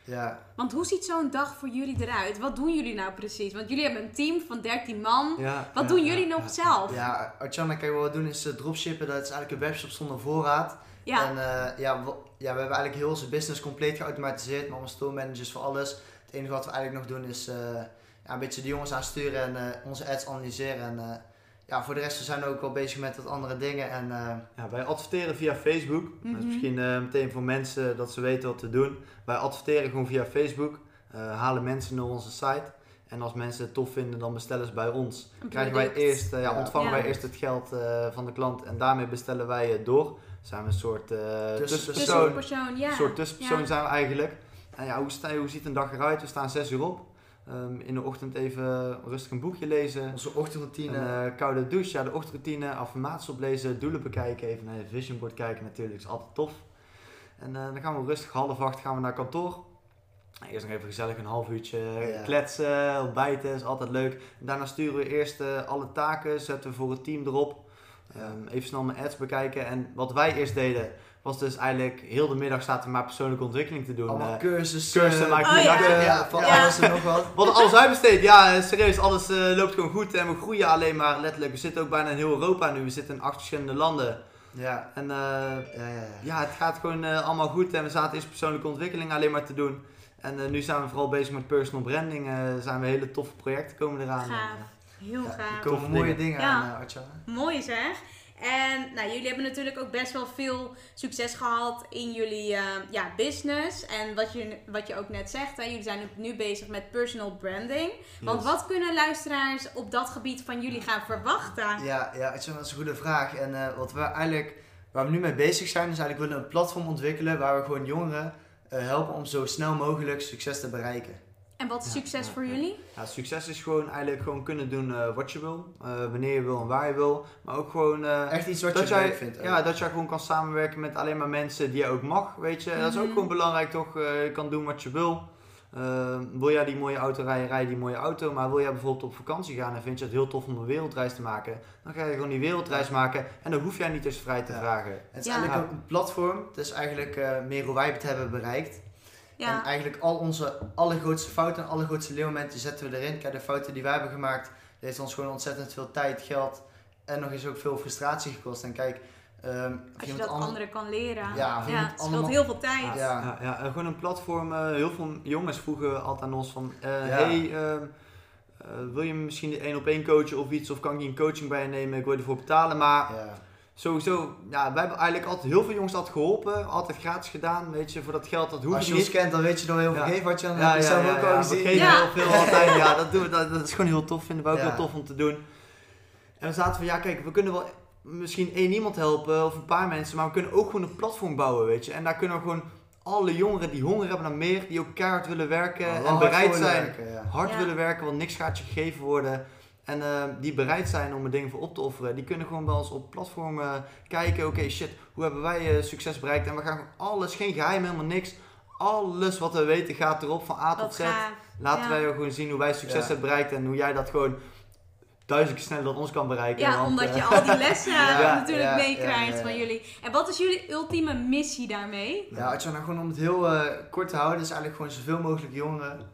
Ja, Want hoe ziet zo'n dag voor jullie eruit? Wat doen jullie nou precies? Want jullie hebben een team van 13 man. ja, Wat ja, doen jullie nog zelf? ja Artjana, kijk, wat we doen is dropshippen. Dat is eigenlijk een webshop zonder voorraad. Ja. En eh, ja, we, ja, we hebben eigenlijk heel onze business compleet geautomatiseerd. Met allemaal store managers voor alles. Het enige wat we eigenlijk nog doen is eh, ja, een beetje de jongens aansturen en eh, onze ads analyseren. En ja, voor de rest we zijn we ook wel bezig met wat andere dingen. En eh, Ja, wij adverteren via Facebook. Dat Mhm. is misschien eh, meteen voor mensen dat ze weten wat te doen. Wij adverteren gewoon via Facebook. eh, halen mensen naar onze site. En als mensen het tof vinden, dan bestellen ze bij ons. Krijgen wij eerst, ja, Ja. ontvangen Ja. wij eerst het geld eh, van de klant. En daarmee bestellen wij het door. Zijn we een soort eh, Tussenpersoon. tussenpersoon. Tussenpersoon, ja. Een soort tussenpersoon Ja. zijn we eigenlijk. En ja, hoe, sta, hoe ziet een dag eruit? We staan 6 uur op. Ehm, in de ochtend even rustig een boekje lezen. onze ochtendroutine. Een eh, koude douche, ja, de ochtendroutine, affirmaties oplezen, doelen bekijken, even naar je vision board kijken natuurlijk, is altijd tof. En eh, dan gaan we rustig half acht gaan we naar kantoor. Eerst nog even gezellig een half uurtje Ja. kletsen, ontbijten, is altijd leuk. Daarna sturen we eerst eh, alle taken, zetten we voor het team erop. Ehm, even snel mijn ads bekijken. En wat wij eerst deden, was dus eigenlijk heel de middag zaten we maar persoonlijke ontwikkeling te doen. allemaal Eh, cursussen. cursussen, maar ik Oh, ja. van ja. alles en nog wat. we hadden alles uitbesteed. Ja, eh, serieus, alles eh, loopt gewoon goed en we groeien alleen maar letterlijk. We zitten ook bijna in heel Europa nu. We zitten in acht verschillende landen. Ja, En eh, ja, ja. ja. ja, het gaat gewoon eh, allemaal goed. En we zaten eerst persoonlijke ontwikkeling alleen maar te doen. En eh, nu zijn we vooral bezig met personal branding. eh zijn we hele toffe projecten komen eraan. Gaaf. Heel Ja, gaaf. er komen mooie dingen. dingen Ja. aan, uh, Artjan. Mooi zeg. En nou, jullie hebben natuurlijk ook best wel veel succes gehad in jullie eh, ja, business. En wat je, wat je ook net zegt, hè, jullie zijn nu bezig met personal branding. Want yes. wat kunnen luisteraars op dat gebied van jullie gaan verwachten? Ja, ja, dat is een goede vraag. En eh, wat we eigenlijk, waar we nu mee bezig zijn, is eigenlijk willen een platform ontwikkelen waar we gewoon jongeren eh, helpen om zo snel mogelijk succes te bereiken. En wat is Ja, succes ja, voor ja. jullie? Ja, succes is gewoon eigenlijk gewoon kunnen doen eh, wat je wil. eh, wanneer je wil en waar je wil. Maar ook gewoon... eh, Echt iets wat dat je jij, leuk vindt. ook. Ja, dat jij gewoon kan samenwerken met alleen maar mensen die je ook mag, weet je. Dat is ook Mhm. gewoon belangrijk toch. eh, je kan doen wat je wil. Wil jij die mooie auto rijden, rij je die mooie auto. Maar wil jij bijvoorbeeld op vakantie gaan en vind je het heel tof om een wereldreis te maken. Dan ga je gewoon die wereldreis maken en dan hoef jij niet eens vrij te Ja. vragen. Het is Ja. eigenlijk een platform. Het is eigenlijk eh, meer hoe wij het hebben bereikt. En Ja, eigenlijk al onze allergrootste fouten en allergrootste leermomenten zetten we erin. Kijk, de fouten die wij hebben gemaakt, die heeft ons gewoon ontzettend veel tijd, geld en nog eens ook veel frustratie gekost. En kijk, ehm, als je dat anderen kan leren. Ja, het scheelt allemaal- heel veel tijd. Ja. Ja, ja, en gewoon een platform. eh, heel veel jongens vroegen altijd aan ons van... eh, Ja. Hey, ehm, eh, wil je misschien één op één coachen of iets? Of kan ik je een coaching bij je nemen? Ik wil je ervoor betalen. Maar Ja. Sowieso, ja, wij hebben eigenlijk altijd heel veel jongens altijd geholpen. Altijd gratis gedaan, weet je. Voor dat geld, dat hoef Als je ons kent, dan weet je nog heel veel Ja. geven wat je dan Ja, heb je ja, ja, ook ja, al we gezien. geven Ja. heel veel altijd. Ja, dat, doen we, dat, dat is gewoon heel tof. Vinden we ook Ja. heel tof om te doen. En we zaten van, ja kijk, we kunnen wel misschien één iemand helpen of een paar mensen. Maar we kunnen ook gewoon een platform bouwen, weet je. En daar kunnen we gewoon alle jongeren die honger hebben naar meer. Die ook keihard willen werken en bereid zijn. werken, ja. Hard Ja. willen werken, want niks gaat je gegeven worden. En eh, die bereid zijn om er dingen voor op te offeren. Die kunnen gewoon bij ons op platformen kijken. Oké, shit, hoe hebben wij eh, succes bereikt? En we gaan gewoon alles, geen geheim, helemaal niks. Alles wat we weten gaat erop van A tot Z. gaaf. Laten Ja. wij gewoon zien hoe wij succes Ja. hebben bereikt. En hoe jij dat gewoon duizend keer sneller dan ons kan bereiken. Ja, Want, omdat eh, je al die lessen Ja, natuurlijk ja, meekrijgt ja, ja. van jullie. En wat is jullie ultieme missie daarmee? Ja, nou gewoon om het heel eh, kort te houden, is eigenlijk gewoon zoveel mogelijk jongeren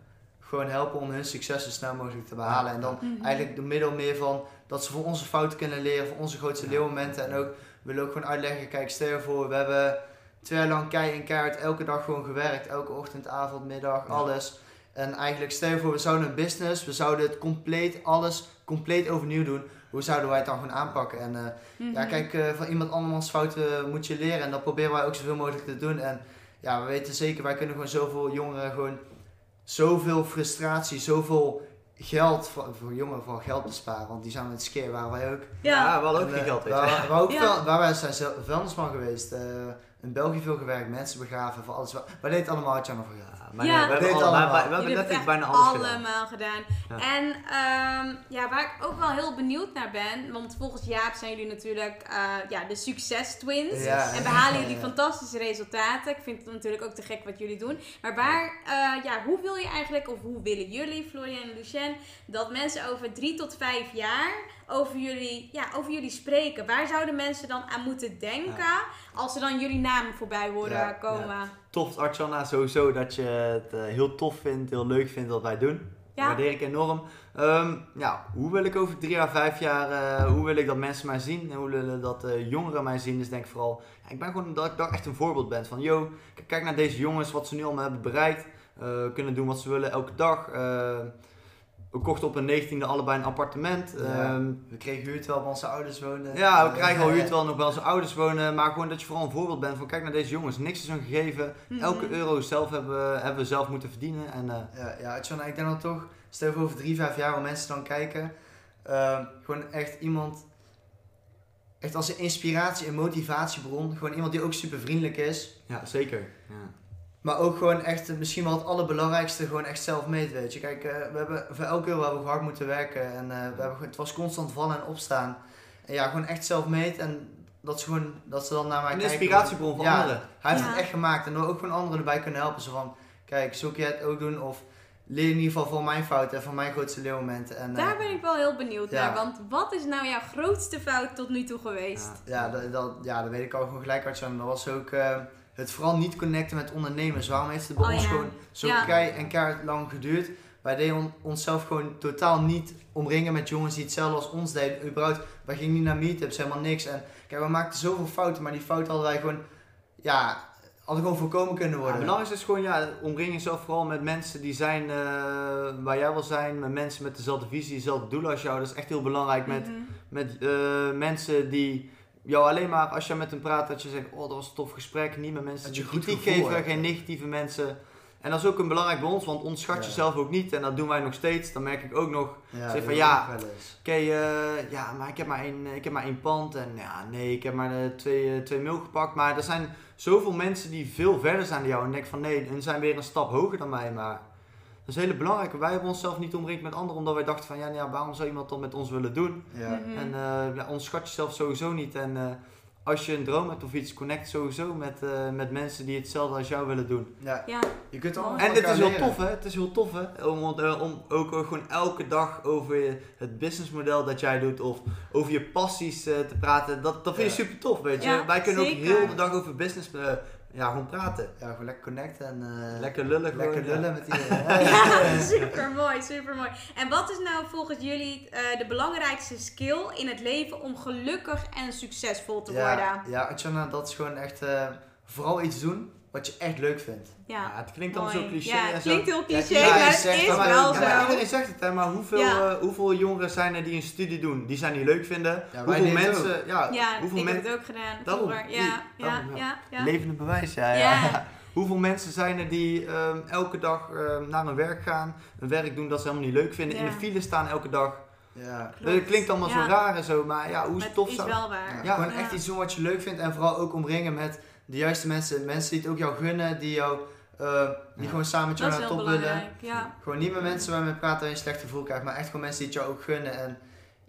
gewoon helpen om hun succes zo snel mogelijk te behalen. En dan Mhm. eigenlijk door middel meer van dat ze van onze fouten kunnen leren, van onze grootste Ja. leermomenten. En ook, we willen ook gewoon uitleggen, kijk, stel je voor, we hebben twee jaar lang kei en keihard elke dag gewoon gewerkt. Elke ochtend, avond, middag, Ja. alles. En eigenlijk, stel je voor, we zouden een business, we zouden het compleet, alles compleet overnieuw doen. Hoe zouden wij het dan gewoon aanpakken? En eh, ja, Mhm. kijk, eh, van iemand andermans fouten moet je leren. En dat proberen wij ook zoveel mogelijk te doen. En ja, we weten zeker, wij kunnen gewoon zoveel jongeren gewoon zoveel frustratie, zoveel geld voor, voor jongeren voor geld besparen. Want die zijn met skeer waar wij ook. Ja, ja, we hadden ook En, geen eh, geld. Waar, waar, ook Ja. veel, waar wij zijn zelf- vuilnisman geweest. eh, in België veel gewerkt, mensen begraven, voor alles. wat- Wij deden het allemaal, je nog voor geld. Ja, maar Ja. nee, we hebben, al, we letterlijk bijna alles gedaan. allemaal gedaan. Ja. En ehm, ja, waar ik ook wel heel benieuwd naar ben, want volgens Jaap zijn jullie natuurlijk eh, ja, de succes twins. Ja. En behalen jullie Ja. fantastische resultaten. Ik vind het natuurlijk ook te gek wat jullie doen. Maar waar, eh, ja, hoe wil je eigenlijk, of hoe willen jullie, Florian en Lucien, dat mensen over drie tot vijf jaar over jullie, ja, over jullie spreken? Waar zouden mensen dan aan moeten denken als ze dan jullie naam voorbij horen Ja, komen? Tof, Archana, sowieso dat je het eh, heel tof vindt, heel leuk vindt wat wij doen. Ja. waardeer ik enorm. Ehm, ja, hoe wil ik over drie jaar, vijf jaar, eh, hoe wil ik dat mensen mij zien en hoe willen dat eh, jongeren mij zien? Dus denk ik vooral, ja, ik ben gewoon dat ik daar echt een voorbeeld ben van, yo, kijk naar deze jongens, wat ze nu allemaal hebben bereikt, eh, kunnen doen wat ze willen elke dag. Eh, we kochten op een 19e allebei een appartement. Ja. Ehm, We kregen huur terwijl bij onze ouders woonden. ja, we krijgen al Eh, huur terwijl nog bij onze ouders wonen. Maar gewoon dat je vooral een voorbeeld bent van kijk naar deze jongens. Niks is hun gegeven. Mhm. Elke euro zelf hebben, hebben we zelf moeten verdienen. En, eh, Ja, ja John, ik denk dat toch, stel je voor over drie, vijf jaar waar mensen dan kijken, ehm, gewoon echt iemand, echt als een inspiratie en motivatiebron, gewoon iemand die ook super vriendelijk is, ja, zeker. Ja. Maar ook gewoon echt, eh, misschien wel het allerbelangrijkste, gewoon echt zelf meet, weet je. Kijk, eh, we hebben voor elke euro hebben we hard moeten werken en eh, we hebben, gewoon- het was constant vallen en opstaan. En ja, gewoon echt zelf meet en dat, ze gewoon, dat ze dan naar mij Een kijken. inspiratiebron voor Ja. anderen. Hij heeft Ja. het echt gemaakt en dan ook gewoon anderen erbij kunnen helpen. Zo van, kijk, zo kun jij het ook doen of leer in ieder geval van mijn fouten en van mijn grootste leermomenten. En, eh, Daar ben ik wel heel benieuwd Ja. naar. Want wat is nou jouw grootste fout tot nu toe geweest? Ja. Ja, dat, dat, ja, dat weet ik al gewoon gelijk uit Dat was ook eh, het vooral niet connecten met ondernemers. Waarom heeft het bij Oh, ons ja. gewoon zo Ja. kei en keihard lang geduurd? Wij deden on- onszelf gewoon totaal niet omringen met jongens die hetzelfde als ons deden. Überhaupt, wij gingen niet naar meetups, helemaal niks. En kijk, we maakten zoveel fouten, maar die fouten hadden wij gewoon, ja, hadden gewoon voorkomen kunnen Ja, worden. het belangrijkste is gewoon, ja, omring jezelf vooral met mensen die zijn eh, waar jij wil zijn. Met mensen met dezelfde visie, dezelfde doelen als jou. Dat is echt heel belangrijk. Met, Mhm. met eh, mensen die jou alleen maar, als je met hen praat, dat je zegt, oh dat was een tof gesprek. Niet met mensen Dat die kritiek geven, hebt. geen negatieve mensen. En dat is ook een belangrijk bij ons, want onderschat Ja. jezelf ook niet. En dat doen wij nog steeds. Dan merk ik ook nog, Ja, Zeg van, ja, oké, eh, ja, maar ik heb maar, één, ik heb maar één pand. En ja, nee, ik heb maar eh, twee, eh, twee mil gepakt. Maar er zijn zoveel mensen die veel verder zijn dan jou. En denk van, nee, hun zijn weer een stap hoger dan mij. Maar dat is heel belangrijk. Wij hebben onszelf niet omringd met anderen, omdat wij dachten van, ja, nou ja waarom zou iemand dat met ons willen doen? Ja. Mhm. En eh ja, onderschat jezelf sowieso niet. En eh, als je een droom hebt of iets, connect sowieso met, eh, met mensen die hetzelfde als jou willen doen. Ja, Ja, je kunt allemaal En dit is heel leren. tof, hè? Het is heel tof, hè? Om, om ook gewoon elke dag over je- het businessmodel dat jij doet of over je passies te praten. Dat, dat vind je Ja. super tof, weet je? Ja, Wij kunnen ook heel de dag over business ja, gewoon praten. Ja, gewoon lekker connecten en eh, Lekker lullen gewoon. lekker ja. lullen met iedereen. ja super mooi, super mooi. En wat is nou volgens jullie eh, de belangrijkste skill in het leven om gelukkig en succesvol te worden? Ja, ja Atjana, dat is gewoon echt eh, vooral iets doen wat je echt leuk vindt. Ja, Ja, het klinkt allemaal zo cliché Ja, en het zo. klinkt heel cliché, Ja, maar het zegt is dat, maar- wel ja, Ja, maar zo. iedereen zegt het, hè, maar hoeveel, Ja. eh, hoeveel jongeren zijn er die een studie doen die zij niet leuk vinden? hoeveel het mensen, ja, Ja, hoeveel ik men- heb het ook gedaan Daarom, Ja, ja, ja. ja, ja. Levende bewijs, ja. ja. Ja. Hoeveel mensen zijn er die ehm, elke dag ehm, naar hun werk gaan, een werk doen dat ze helemaal niet leuk vinden, in de file staan elke dag. Ja. Klopt. Dat klinkt allemaal Ja. zo raar en zo, maar ja, hoe tof het is zou wel waar. Ja, gewoon Ja. echt iets doen wat je leuk vindt en vooral ook omringen met de juiste mensen. Mensen die het ook jou gunnen, die, jou, eh, die Ja. gewoon samen met jou naar de top willen. ja. Gewoon niet met mensen waarmee je praat en je een slecht gevoel krijgt, maar echt gewoon mensen die het jou ook gunnen. En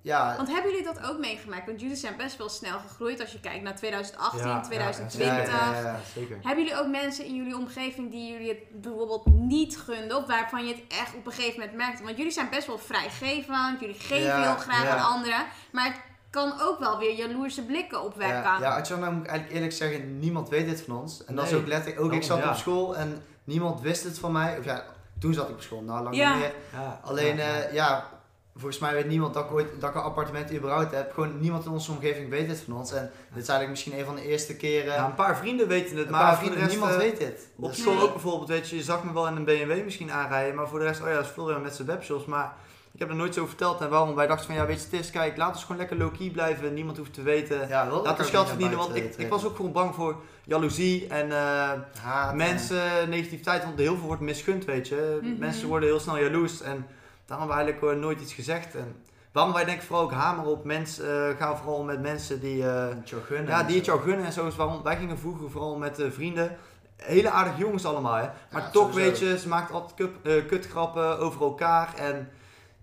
ja, Want hebben jullie dat ook meegemaakt? Want jullie zijn best wel snel gegroeid als je kijkt naar 2018, Ja, ja, 2020. ja, ja, ja. zeker. Hebben jullie ook mensen in jullie omgeving die jullie het bijvoorbeeld niet gunden? Of waarvan je het echt op een gegeven moment merkte? Want jullie zijn best wel vrijgevend. Jullie geven Ja, heel graag ja. aan anderen. Maar het kan ook wel weer jaloerse blikken opwekken. Ja, ja Atjana, moet ik eigenlijk eerlijk zeggen, niemand weet dit van ons. En dat is Nee. ook letterlijk, ook ik zat ja. op school en niemand wist het van mij. Of ja, toen zat ik op school, nou lang Ja. niet meer. Ja, Alleen, ja, ja. eh, ja, volgens mij weet niemand dat ik ooit dat ik een appartement überhaupt heb. Gewoon niemand in onze omgeving weet dit van ons. En dit is eigenlijk misschien een van de eerste keren. Ja, een paar vrienden weten het, een maar paar vrienden, rest, niemand eh, weet dit. Op Dus- school Nee. ook bijvoorbeeld, weet je, je zag me wel in een BMW misschien aanrijden, maar voor de rest, oh ja, dat is Florian met zijn webshops, maar ik heb er nooit zo verteld en waarom. Wij dachten van, ja, weet je, het is, kijk, laat ons gewoon lekker low-key blijven, niemand hoeft te weten. ja, wel Laat ons geld verdienen, want ik, ik was ook gewoon bang voor jaloezie en eh, Haat en- mensen, negativiteit, want heel veel wordt misgund, weet je. Mhm. Mensen worden heel snel jaloers en daarom hebben we eigenlijk eh, nooit iets gezegd. En waarom wij denk ik vooral ook hameren op mensen, eh, gaan vooral met mensen die... het jou gunnen ja, en die het zo. jou gunnen en zo is waarom. Wij gingen vroeger vooral met eh, vrienden. Hele aardige jongens allemaal, hè. Maar Ja, toch, sowieso. weet je, ze maakt altijd kut, eh, kutgrappen over elkaar. En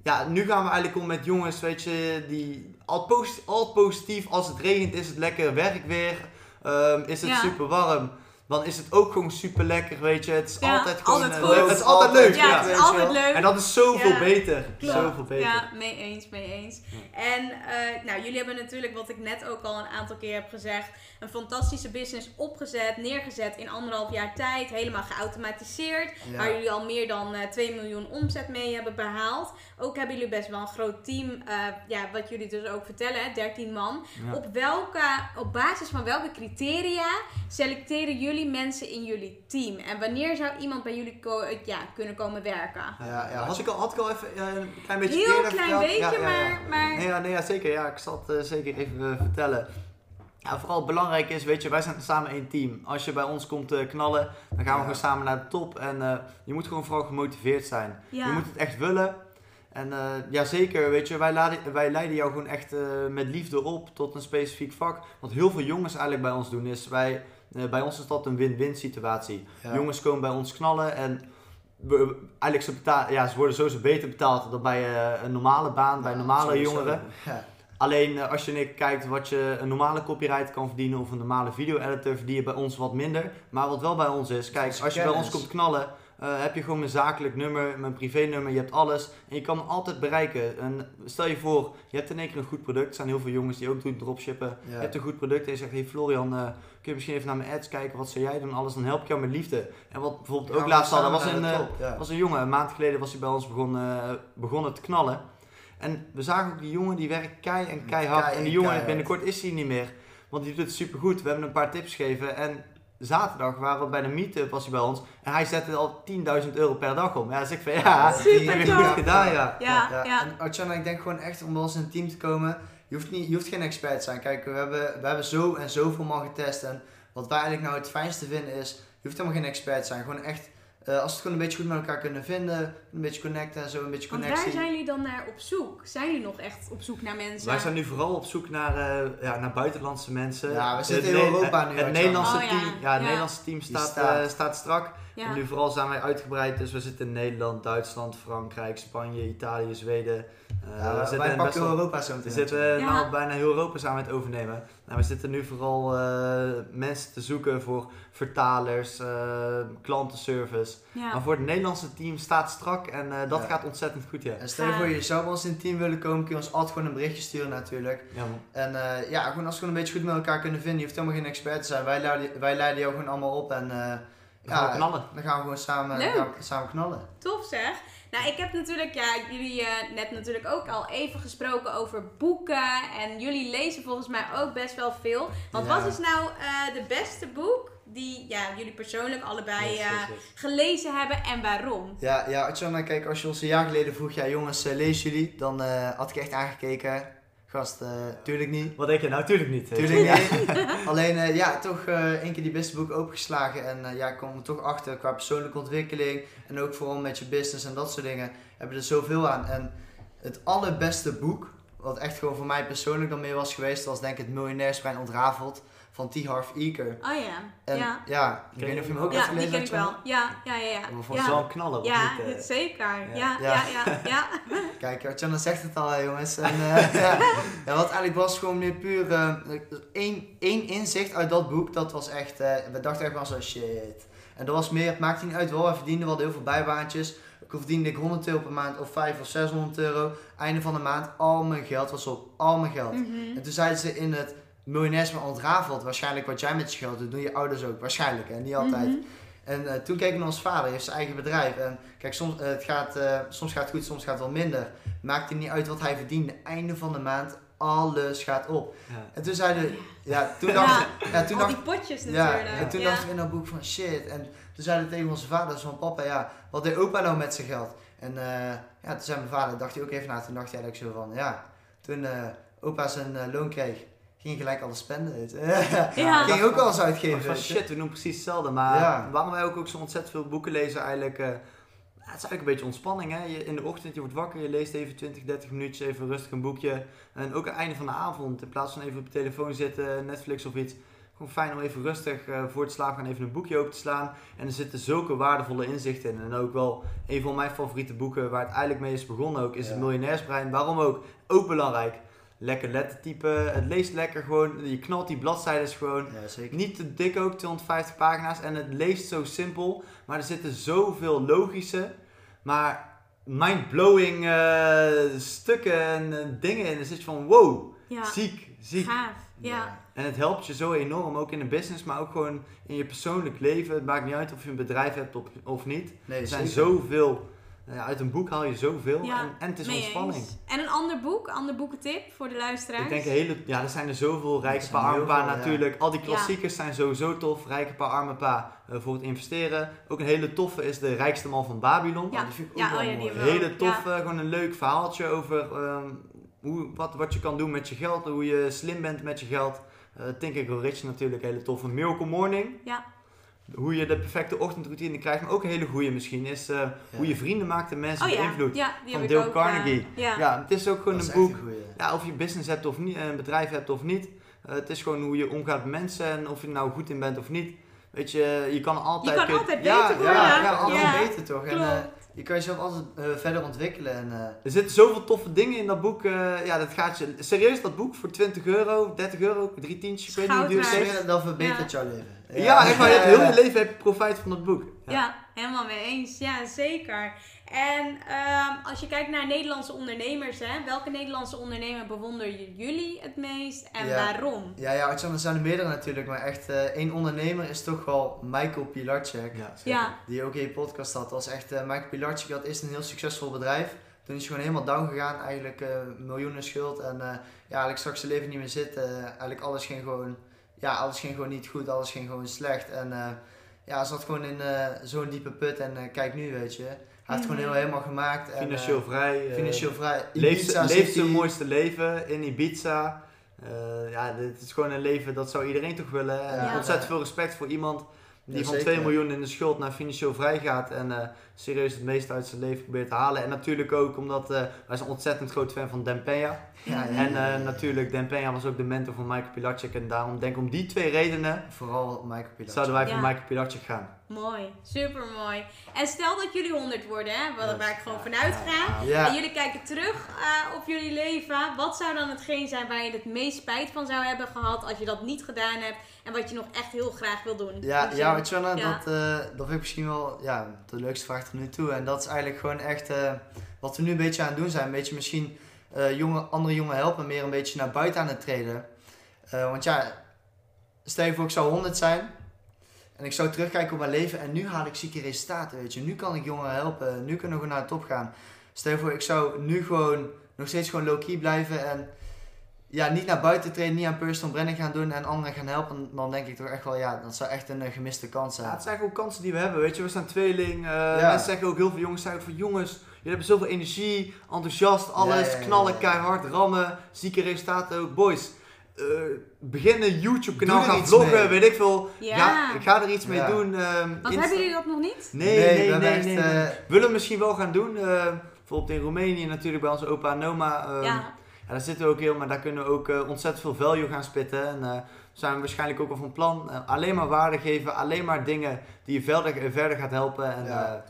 ja, nu gaan we eigenlijk om met jongens, weet je, die altijd positief. Als het regent is het lekker werk weer. Ehm, is het Ja. super warm. Dan is het ook gewoon super lekker, weet je. Het is Ja, altijd gewoon altijd eh, leuk. Het is altijd leuk. Ja, Ja, het is altijd leuk. En dat is zoveel Ja. beter. Klopt. Zoveel beter. Ja, mee eens, mee eens. En eh, nou, jullie hebben natuurlijk, wat ik net ook al een aantal keer heb gezegd, een fantastische business opgezet, neergezet in anderhalf jaar tijd, helemaal geautomatiseerd. Waar jullie al meer dan eh 2 miljoen omzet mee hebben behaald. Ook hebben jullie best wel een groot team, ja, wat jullie dus ook vertellen, hè, 13 man. Op, welke, op basis van welke criteria selecteren jullie mensen in jullie team? En wanneer zou iemand bij jullie ko- eh, ja, kunnen komen werken? Ja, ja, had ik al, had ik al even een klein beetje Heel eerder klein verteld? beetje, Ja, ja, ja. maar... maar Nee, ja, nee, ja, zeker. Ja, ik zal het eh, zeker even eh, vertellen. Ja, vooral belangrijk is, weet je, wij zijn samen één team. Als je bij ons komt knallen, dan gaan we Ja. gewoon samen naar de top. En eh, je moet gewoon vooral gemotiveerd zijn. ja. Je moet het echt willen. En eh, ja, zeker, weet je, wij, laden, wij leiden jou gewoon echt eh, met liefde op tot een specifiek vak. Wat heel veel jongens eigenlijk bij ons doen, is wij, bij ons is dat een win-win situatie. Ja. Jongens komen bij ons knallen en we- eigenlijk ze, betaal, ja, ze worden sowieso beter betaald dan bij eh, een normale baan, bij normale sowieso. jongeren. Alleen eh, als je nu kijkt wat je een normale copyright kan verdienen of een normale video-editor, verdien je bij ons wat minder. Maar wat wel bij ons is, kijk, als je bij ons komt knallen, eh, heb je gewoon mijn zakelijk nummer, mijn privé-nummer, je hebt alles. En je kan me altijd bereiken. En stel je voor, je hebt in één keer een goed product. Er zijn heel veel jongens die ook doen dropshippen. Ja. Je hebt een goed product en je zegt, hey Florian, eh, kun je misschien even naar mijn ads kijken, wat zou jij doen, alles. Dan help ik jou met liefde. En wat bijvoorbeeld ook laatst hadden, was een, eh, top, ja. was een jongen, een maand geleden was hij bij ons begonnen, eh, begonnen te knallen. En we zagen ook die jongen, die werkt kei en keihard. Kei en en die jongen, keihard. binnenkort is hij niet meer. Want die doet het supergoed. We hebben een paar tips gegeven. En zaterdag waren we bij de meetup, was hij bij ons. En hij zette al 10.000 euro per dag om. Ja, dus ik van ja, Super dat heb je goed gedaan, ja. Ja, ja. En ik denk gewoon echt om bij ons in een team te komen. Je hoeft, niet, je hoeft geen expert te zijn. Kijk, we hebben, we hebben zo en zoveel man getest. En wat wij eigenlijk nou het fijnste vinden is, je hoeft helemaal geen expert te zijn. Gewoon echt, eh, als we het gewoon een beetje goed met elkaar kunnen vinden, een beetje connecten en zo, een beetje Want connectie. waar zijn jullie dan naar op zoek? Zijn jullie nog echt op zoek naar mensen? Wij zijn nu vooral op zoek naar, eh, ja, naar buitenlandse mensen. Ja, we zitten in Europa nu, Het. Nederlandse Oh, team, ja, het. Nederlandse team staat, staat. eh, staat strak. Ja. En nu vooral zijn wij uitgebreid, dus we zitten in Nederland, Duitsland, Frankrijk, Spanje, Italië, Zweden. Eh, Ja, we wij zitten in pakken wel- Europa zo we meteen. zitten eh, Ja. nou bijna heel Europa samen het overnemen. Nou, we zitten nu vooral eh, mensen te zoeken voor vertalers, eh, klantenservice. ja. Maar voor het Nederlandse team staat strak en eh, dat Ja. gaat ontzettend goed, ja. En stel je voor, je zou bij ons in het team willen komen, kun je ons altijd gewoon een berichtje sturen natuurlijk. ja. En eh, ja, gewoon als we gewoon een beetje goed met elkaar kunnen vinden. Je hoeft helemaal geen expert te zijn. Wij leiden, wij leiden jou gewoon allemaal op en We gaan knallen. dan gaan we gewoon samen, Leuk. gaan we samen knallen. Tof zeg. Nou, ik heb natuurlijk, ja, jullie eh, net natuurlijk ook al even gesproken over boeken. En jullie lezen volgens mij ook best wel veel. Want Ja. wat is nou eh, de beste boek die ja, jullie persoonlijk allebei Yes, eh, yes, gelezen hebben en waarom? Ja, ja kijk, als je ons een jaar geleden vroeg, ja jongens, lezen jullie? Dan eh, had ik echt aangekeken. Gast, eh, tuurlijk niet. Wat denk je nou? Tuurlijk niet. Tuurlijk niet. Alleen, eh, ja, toch eh één keer die beste boek opengeslagen. En ja, ik kwam er toch achter qua persoonlijke ontwikkeling. En ook vooral met je business en dat soort dingen. Heb je er zoveel aan. En het allerbeste boek, wat echt gewoon voor mij persoonlijk dan meer was geweest, was denk ik het Miljonairsbrein ontrafeld van T. Harv Eker. Oh ja. En ja. ja, ik weet niet of je hem ook hebt Ja, die gelezen. ken ik wel. Ja, ja, ja, ja. We vonden Ja, het wel een knaller, of ja niet? eh? zeker. Ja, Ja. ja, ja. Kijk, Artjana zegt het al, jongens. En, eh, ja. wat eigenlijk was gewoon meer puur eh, één, één inzicht uit dat boek. Dat was echt, eh, we dachten echt wel zo, shit. En dat was meer, het maakte niet uit wel, we verdienden wel heel veel bijbaantjes. Ik verdiende ik 100 euro per maand of 5 of 600 euro. Einde van de maand, al mijn geld was op, al mijn geld. Mhm. En toen zeiden ze in het miljonairsme ontrafeld, waarschijnlijk wat jij met je geld doet, doen je ouders ook, waarschijnlijk, en niet altijd. Mhm. En eh, toen keek ik naar ons vader, hij heeft zijn eigen bedrijf. En kijk, soms, eh, het gaat, eh, soms gaat het goed, soms gaat het wel minder. Maakt het niet uit wat hij verdient. Einde van de maand, alles gaat op. Ja. En toen zeiden ja, toen dacht ik, ja, toen Al dacht die potjes ja, natuurlijk. en toen ja. dachten we in dat boek van shit. En toen zeiden we tegen onze vader van papa, ja, wat deed opa nou met zijn geld? En eh, ja, toen zei mijn vader, dacht hij ook even na, toen dacht hij eigenlijk zo van, ja, toen eh, opa zijn loon kreeg, ging gelijk alles spenden. Ja. ging ook alles Ik uitgeven. van shit, we doen precies hetzelfde. Maar Ja. waarom wij ook, ook zo ontzettend veel boeken lezen eigenlijk... eh, ja, het is eigenlijk een beetje ontspanning. Hè? Je, in de ochtend, je wordt wakker, je leest even 20, 30 minuutjes, even rustig een boekje. En ook aan het einde van de avond, in plaats van even op je telefoon zitten, Netflix of iets. Gewoon fijn om even rustig eh, voor het slapen gaan even een boekje open te slaan. En er zitten zulke waardevolle inzichten in. En ook wel een van mijn favoriete boeken, waar het eigenlijk mee is begonnen ook, is Ja. het Miljonairsbrein. Waarom ook? Ook belangrijk. Lekker lettertype. Het leest lekker gewoon. Je knalt die bladzijden gewoon. Ja, zeker. Niet te dik ook, 250 pagina's. En het leest zo simpel. Maar er zitten zoveel logische, maar mind-blowing eh, stukken en eh, dingen in. Er zit je van wow, Ja, ziek, ziek. gaaf. Ja. En het helpt je zo enorm, ook in de business, maar ook gewoon in je persoonlijk leven. Het maakt niet uit of je een bedrijf hebt of, of niet. Nee, Er zijn zeker. zoveel, nou ja, uit een boek haal je zoveel Ja, en, en het is ontspanning. eens. En een ander boek, ander boekentip voor de luisteraars? Ik denk hele, ja, er zijn er zoveel. Rijke zijn pa, arme heel pa veel, ja. natuurlijk. Al die klassiekers zijn sowieso tof. Rijke pa, arme pa eh, voor het investeren. Ook een hele toffe is de rijkste man van Babylon. Ja. Die vind ik ook Ja, wel oh mooi. Hele toffe, gewoon een leuk verhaaltje over ehm, hoe, wat, wat je kan doen met je geld. Hoe je slim bent met je geld. Eh Think and Grow Rich natuurlijk, hele toffe. Miracle Morning. Ja. Hoe je de perfecte ochtendroutine krijgt. Maar ook een hele goede misschien is eh, hoe je vrienden maakt en mensen Oh ja, beïnvloedt. ja die Van heb ik Dale ook. eh, Carnegie. ja. Ja, het is ook gewoon Dat een boek. Ja, of je business hebt of niet, een bedrijf hebt of niet. Eh, het is gewoon hoe je omgaat met mensen en of je er nou goed in bent of niet. Weet je, je kan altijd... Je kan kun- altijd ja, beter Ja, worden. je kan altijd Ja, beter toch? En, eh, je kan jezelf altijd eh, verder ontwikkelen. En, eh, Er zitten zoveel toffe dingen in dat boek. eh, ja, dat gaat je... Serieus, dat boek voor 20 euro, 30 euro, drie tientjes, ik weet niet hoe duur het is. dat verbetert jouw leven. Ja, echt waar, je hebt heel je leven heb je profijt van dat boek. Ja. helemaal mee eens. Ja, zeker. En ehm, als je kijkt naar Nederlandse ondernemers, hè, welke Nederlandse ondernemer bewonderen jullie het meest en Ja. waarom? Ja, ja, er zijn er meerdere natuurlijk, maar echt eh, één ondernemer is toch wel Michael Pilarczyk. Ja, Ja, Die ook in je podcast had. Dat was echt, eh, Michael Pilarczyk had eerst een heel succesvol bedrijf. Toen is hij gewoon helemaal down gegaan, eigenlijk eh, miljoenen schuld. En eh, ja, eigenlijk straks zijn leven niet meer zitten. eigenlijk alles ging gewoon, ja, alles ging gewoon niet goed, alles ging gewoon slecht. En eh, ja, zat gewoon in eh, zo'n diepe put en eh, kijk nu, weet je. Hij heeft het gewoon Mhm. heel helemaal gemaakt. En, Financieel vrij. eh, financieel vrij. Leeft, Ibiza leeft zijn mooiste leven in Ibiza. Eh, ja, dit is gewoon een leven dat zou iedereen toch willen. En ontzettend veel respect voor iemand die Ja, van zeker. 2 miljoen in de schuld naar financieel vrij gaat. En eh, serieus het meeste uit zijn leven probeert te halen. En natuurlijk ook omdat eh, wij zijn ontzettend groot fan van Dan Peña. Ja, En eh, natuurlijk, Dan Peña was ook de mentor van Michael Pilarczyk. En daarom denk ik om die twee redenen Vooral Michael zouden wij voor. Michael Pilarczyk gaan. mooi. Super mooi. En stel dat jullie 100 worden, hè, waar, waar ik gewoon Ja, vanuit ga. Ja. En jullie kijken terug eh, op jullie leven. Wat zou dan hetgeen zijn waar je het meest spijt van zou hebben gehad als je dat niet gedaan hebt en wat je nog echt heel graag wil doen? Ja, ja, weet je wel, ja. dat, eh, dat vind ik misschien wel ja, de leukste vraag nu toe. En dat is eigenlijk gewoon echt eh, wat we nu een beetje aan het doen zijn. Een beetje misschien eh, jonge, andere jongen helpen, meer een beetje naar buiten aan het treden. Eh, want ja, stel je voor ik zou 100 zijn en ik zou terugkijken op mijn leven en nu haal ik zieke resultaten, weet je. Nu kan ik jongeren helpen, nu kunnen we naar de top gaan. Stel je voor ik zou nu gewoon nog steeds gewoon low-key blijven en ja, niet naar buiten treden, niet aan personal branding gaan doen en anderen gaan helpen, dan denk ik toch echt wel, ja, dat zou echt een eh, gemiste kans zijn. Ja, het zijn ook kansen die we hebben. Weet je, we zijn tweeling. eh, Ja. Mensen zeggen ook, heel veel jongens zeggen van jongens, jullie hebben zoveel energie, enthousiast, alles, Ja, ja, ja, knallen, ja. keihard, rammen, zieke resultaten ook. Boys, eh begin een YouTube kanaal gaan vloggen, mee. weet ik veel. Ja. Ik ga er iets mee doen. ehm, Want Insta- hebben jullie dat nog niet? Nee, nee, we nee, hebben nee. echt, nee. Willen we misschien wel gaan doen. eh, bijvoorbeeld in Roemenië natuurlijk bij onze opa en oma. ehm, ja. Ja, daar zitten we ook heel, maar daar kunnen we ook eh, ontzettend veel value gaan spitten. En eh zijn we waarschijnlijk ook al van plan. Eh, alleen maar waarde geven, alleen maar dingen die je verder, verder gaat helpen. En, Ja.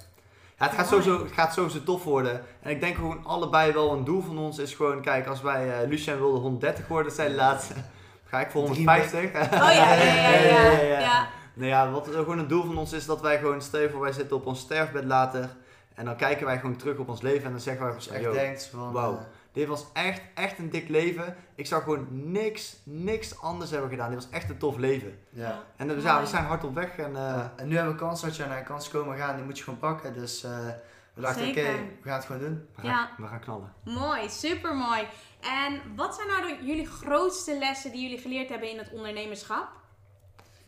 het, gaat sowieso, het gaat sowieso tof worden. En ik denk gewoon allebei wel een doel van ons is gewoon, kijk, als wij, Lucien wilde 130 worden, zei de laatste. Ga ik voor 150? Oh ja, ja, ja, ja. ja, ja. Nou ja, wat gewoon een doel van ons is dat wij gewoon, stel voor wij zitten op ons sterfbed later. En dan kijken wij gewoon terug op ons leven en dan zeggen wij van, echt denkt van... wauw. Dit was echt, echt een dik leven. Ik zou gewoon niks, niks anders hebben gedaan. Dit was echt een tof leven. ja. En dus, ja, we zijn hard op weg. En, eh, Ja, En nu hebben we kans dat je naar een kans komen gaan, die moet je gewoon pakken. Dus eh, we dachten, oké, we gaan het gewoon doen. we, gaan, Ja. we gaan knallen. Mooi, super mooi. En wat zijn nou de- jullie grootste lessen die jullie geleerd hebben in het ondernemerschap?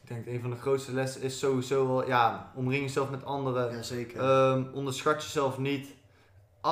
Ik denk dat een van de grootste lessen is sowieso wel, ja, omring jezelf met anderen. Jazeker. Ehm, onderschat jezelf niet.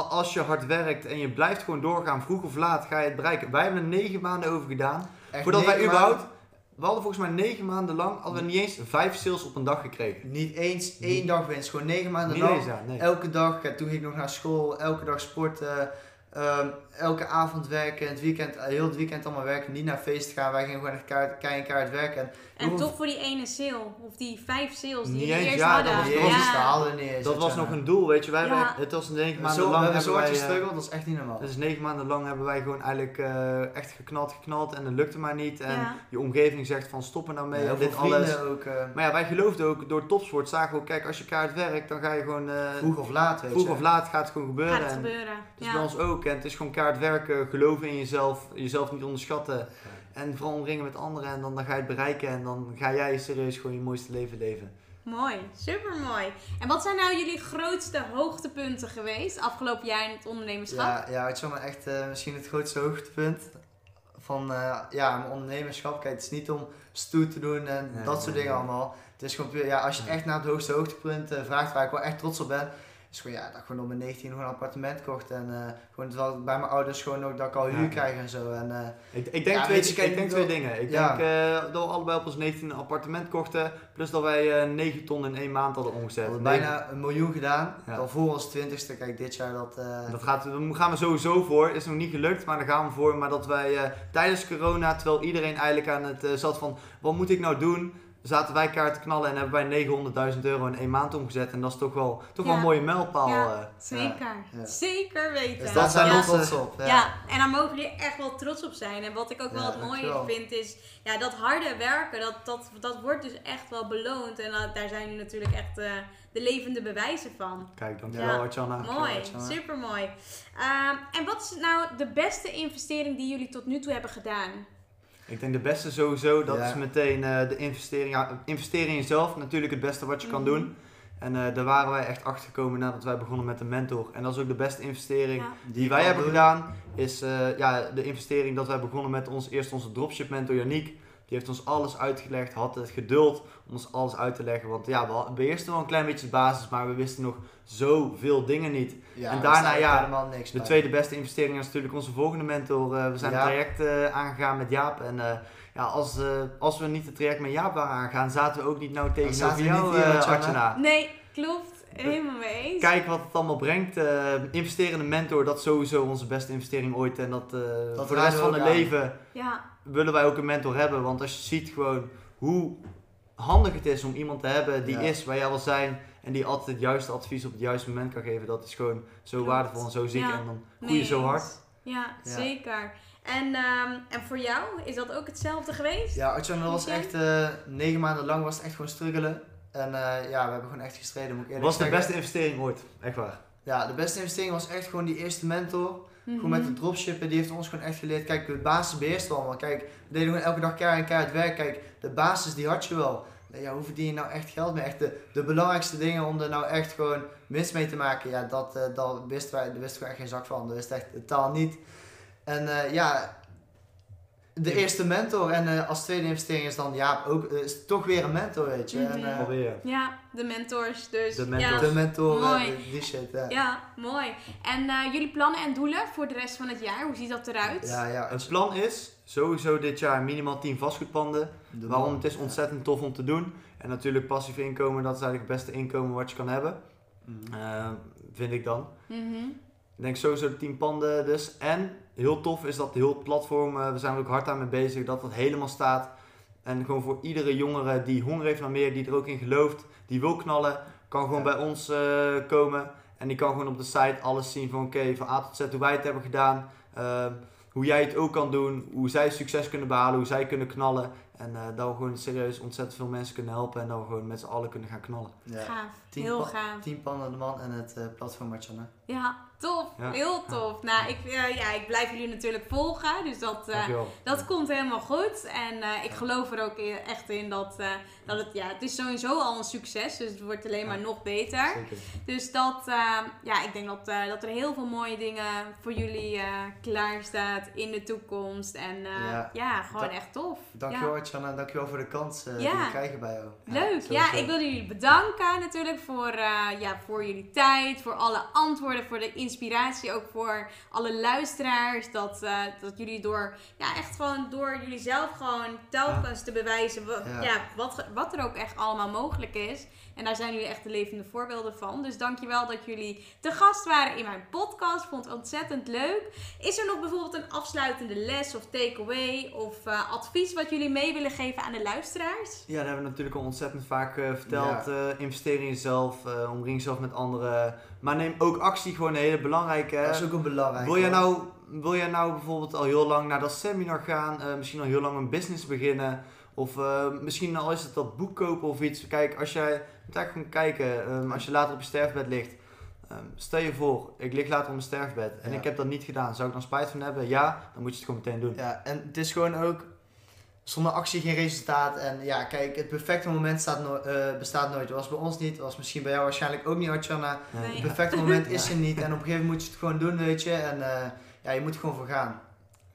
Als je hard werkt en je blijft gewoon doorgaan, vroeg of laat ga je het bereiken. Wij hebben er negen maanden over gedaan. Echt Voordat wij überhaupt, maanden- we hadden volgens mij negen maanden lang, hadden we niet eens vijf sales op een dag gekregen. Niet eens één dag winst, gewoon negen maanden Niet lang. eens, ja, nee. Elke dag, toen ging ik nog naar school, elke dag sporten. Ehm, elke avond werken, het weekend, heel het weekend allemaal werken, niet naar feest gaan. Wij gingen gewoon echt kaart, keihard kaart werken. En, En toch voor die ene sale, of die vijf sales die eens, eerst ja, hadden. dat was- dat was- dat ja. haalden we niet eens. Dat was nog een doel, weet je. Wij Ja. het was negen We maanden zo- we lang hebben zo hard eh, gestruggeld, dat is echt niet normaal. Dus negen maanden lang hebben wij gewoon eigenlijk eh, echt geknald, geknald en dat lukte maar niet. En Ja. je omgeving zegt van stop er nou mee en dit alles. ook, eh, Maar ja, wij geloofden ook door topsport, zagen we ook, kijk als je kaart werkt, dan ga je gewoon eh, vroeg of laat, weet vroeg je. of laat gaat het gewoon gebeuren. Gaat het En gebeuren. Dus ja. bij ons ook. Het is gewoon kaart werken, geloven in jezelf, jezelf niet onderschatten. En vooral omringen met anderen en dan, dan ga je het bereiken en dan ga jij serieus gewoon je mooiste leven leven. Mooi, super mooi. En wat zijn nou jullie grootste hoogtepunten geweest afgelopen jaar in het ondernemerschap? Ja, ja, het is wel echt eh, misschien het grootste hoogtepunt van eh, ja, mijn ondernemerschap. Kijk, het is niet om stoer te doen en Nee, dat soort nee, dingen nee. allemaal. Het is gewoon ja, als je echt naar het hoogste hoogtepunt eh, vraagt, waar ik wel echt trots op ben, gewoon, ja, dat ik gewoon op mijn 19 gewoon een appartement kocht. En eh, gewoon terwijl bij mijn ouders gewoon ook dat ik al huur Ja. krijg en zo. En, eh, Ik, ik denk, Ja, twee, je, ik denk twee dingen. Ik ja. denk eh, dat we allebei op ons 19 een appartement kochten, plus dat wij eh 9 ton in één maand hadden we omgezet. hadden Nee, bijna een miljoen gedaan. Al voor ons twintigste, kijk, dit jaar dat... Dat gaat, daar gaan we sowieso voor. Is nog niet gelukt, maar daar gaan we voor. Maar dat wij tijdens corona, terwijl iedereen eigenlijk aan het zat van wat moet ik nou doen, zaten wij kaart te knallen en hebben wij 900.000 euro in één maand omgezet. En dat is toch wel, toch wel een mooie mijlpaal. Ja. eh. Zeker, ja. zeker weten. dus dat zijn we trots op. Ja. Ja. en daar mogen jullie echt wel trots op zijn. En wat ik ook wel het mooie vind is, ja, dat harde werken, dat, dat, dat wordt dus echt wel beloond. En dat- daar zijn jullie natuurlijk echt eh, de levende bewijzen van. Kijk, dankjewel Ja. Artjana. Mooi, Artjana. super mooi. en wat is nou de beste investering die jullie tot nu toe hebben gedaan? Ik denk de beste sowieso, dat Ja. is meteen eh, de investering. Ja, investeren in jezelf, natuurlijk het beste wat je kan Mhm. doen. En eh, daar waren wij echt achter gekomen nadat wij begonnen met een mentor. En dat is ook de beste investering Ja. die wij hebben gedaan. Is eh, ja, de investering dat wij begonnen met ons, eerst onze dropship mentor Yannick. Die heeft ons alles uitgelegd, had het geduld om ons alles uit te leggen. Want ja, we beheersten wel een klein beetje de basis, maar we wisten nog zoveel dingen niet. Ja, En daar daarna, ja, helemaal niks De bij. tweede beste investering is natuurlijk onze volgende mentor. Eh, we zijn Ja. een traject eh, aangegaan met Jaap. En eh, ja, als, eh, als we niet het traject met Jaap waren aangaan, zaten we ook niet nou tegenover jou, eh. Artjana. Nee, klopt. Helemaal mee eens. Kijk wat het allemaal brengt. Eh investeren in een mentor, dat is sowieso onze beste investering ooit. En dat, eh, Dat voor de rest van het leven Ja, willen wij ook een mentor hebben. Want als je ziet gewoon hoe handig het is om iemand te hebben die Ja. is waar jij wil zijn. En die altijd het juiste advies op het juiste moment kan geven. Dat is gewoon zo Klopt. waardevol en zo ziek. Ja. En dan groei je zo hard. Ja, Ja. zeker. En, ehm, en voor jou, is dat ook hetzelfde geweest? Ja, Artjan, dat was echt eh, negen maanden lang was het echt gewoon struggelen. En eh, ja, we hebben gewoon echt gestreden, moet ik Het eerlijk was de zeggen. beste investering ooit. Echt waar. Ja, de beste investering was echt gewoon die eerste mentor. Mhm. Gewoon met het dropshippen, die heeft ons gewoon echt geleerd. Kijk, de basis beheerst wel allemaal. Kijk, we deden gewoon elke dag keihard en keihard werk. Kijk, de basis die had je wel. Ja, hoe verdien je nou echt geld mee? Echt de, de belangrijkste dingen om er nou echt gewoon winst mee te maken. Ja, dat, eh, dat wisten wij, daar wisten we echt geen zak van. Dat wist echt totaal niet. En eh, ja, de Ja. eerste mentor. En eh, als tweede investering is dan, ja, ook eh, is toch weer een mentor, weet je. En, Mhm. eh, Alweer. Ja, de mentors dus. De Ja. mentors. de mentor, eh, Mooi. die, die shit, ja. Ja, mooi. En eh, jullie plannen en doelen voor de rest van het jaar, hoe ziet dat eruit? Ja, ja. Het plan is sowieso dit jaar minimaal 10 vastgoedpanden. De Waarom? man. Het is ontzettend tof om te doen. En natuurlijk passief inkomen, dat is eigenlijk het beste inkomen wat je kan hebben. Mhm. Eh, vind ik dan. Mhm. Ik denk sowieso de 10 panden dus. En heel tof is dat heel het platform, eh, we zijn er ook hard aan mee bezig, dat dat helemaal staat. En gewoon voor iedere jongere die honger heeft naar meer, die er ook in gelooft, die wil knallen, kan gewoon Ja. bij ons eh, komen. En die kan gewoon op de site alles zien van oké, van A tot Z hoe wij het hebben gedaan. eh, hoe jij het ook kan doen, hoe zij succes kunnen behalen, hoe zij kunnen knallen. En eh, dat we gewoon serieus ontzettend veel mensen kunnen helpen en dat we gewoon met z'n allen kunnen gaan knallen. Ja. Gaaf, Tien heel pa- gaaf. Tien pannen de man en het eh, platform Marciana. Ja, tof, Ja. heel tof. Nou, ik, eh, ja, ik blijf jullie natuurlijk volgen, dus dat, Dankjewel. dat komt helemaal goed. En eh, ik geloof er ook echt in dat, dat het, ja, het is sowieso al een succes, dus het wordt alleen maar nog beter. Zeker. Dus dat, ja, ik denk dat, dat er heel veel mooie dingen voor jullie eh klaar staat in de toekomst. En ja. Ja. gewoon Da- echt tof. Dankjewel Ja. Dankjewel voor de kans die we krijgen bij jou. Leuk, ja, ik wil jullie bedanken natuurlijk voor, ja, voor jullie tijd, voor alle antwoorden, voor de inspiratie ook voor alle luisteraars. Dat, eh, dat jullie door, ja, echt gewoon door jullie zelf gewoon telkens te bewijzen wat, Ja. ja. wat, wat er ook echt allemaal mogelijk is. En daar zijn jullie echt de levende voorbeelden van. Dus dankjewel dat jullie te gast waren in mijn podcast. Vond het ontzettend leuk. Is er nog bijvoorbeeld een afsluitende les of takeaway of eh, advies wat jullie mee willen geven aan de luisteraars? Ja, dat hebben we natuurlijk al ontzettend vaak eh, verteld. Eh, investeer in jezelf, eh omring jezelf met anderen. Maar neem ook actie, gewoon een hele belangrijke. Dat is ook een belangrijk. Wil jij, nou, wil jij nou bijvoorbeeld al heel lang naar dat seminar gaan? eh, misschien al heel lang een business beginnen? Of eh, misschien al is het dat boek kopen of iets. Kijk, als jij moet eigenlijk gaan kijken, ehm, als je later op je sterfbed ligt. ehm, stel je voor, ik lig later op mijn sterfbed en Ja. ik heb dat niet gedaan. Zou ik dan spijt van hebben? Ja, dan moet je het gewoon meteen doen. Ja, en het is gewoon ook zonder actie geen resultaat. En ja, kijk, het perfecte moment staat no- eh, bestaat nooit. Dat was bij ons niet, dat was misschien bij jou waarschijnlijk ook niet, Artjana. Nee. Het perfecte moment is er niet. En op een gegeven moment moet je het gewoon doen, weet je. En eh, ja, je moet er gewoon voor gaan.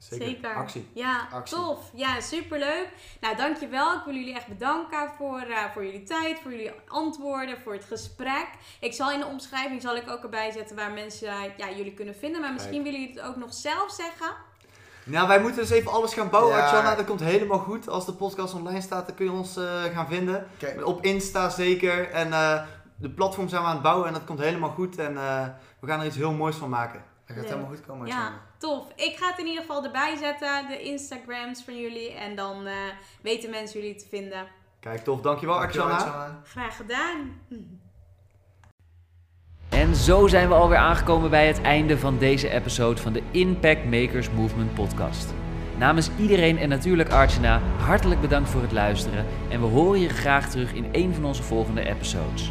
Zeker. Zeker. Actie. Ja, Actie. tof. Ja, superleuk. Nou, dankjewel. Ik wil jullie echt bedanken voor, eh, voor jullie tijd, voor jullie antwoorden, voor het gesprek. Ik zal in de omschrijving zal ik ook erbij zetten waar mensen eh, ja, jullie kunnen vinden. Maar misschien willen jullie het ook nog zelf zeggen. Nou, wij moeten dus even alles gaan bouwen, Ja. Dat komt helemaal goed. Als de podcast online staat, dan kun je ons eh, gaan vinden. Kijk, Op Insta zeker. En eh, de platform zijn we aan het bouwen en dat komt helemaal goed. En eh, we gaan er iets heel moois van maken. Dat gaat helemaal goed komen, Ja, tof. Ik ga het in ieder geval erbij zetten, de Instagrams van jullie. En dan eh, weten mensen jullie te vinden. Kijk, tof. Dankjewel, Dankjewel. Graag gedaan. En zo zijn we alweer aangekomen bij het einde van deze episode van de Impact Makers Movement podcast. Namens iedereen en natuurlijk Archana, hartelijk bedankt voor het luisteren en we horen je graag terug in een van onze volgende episodes.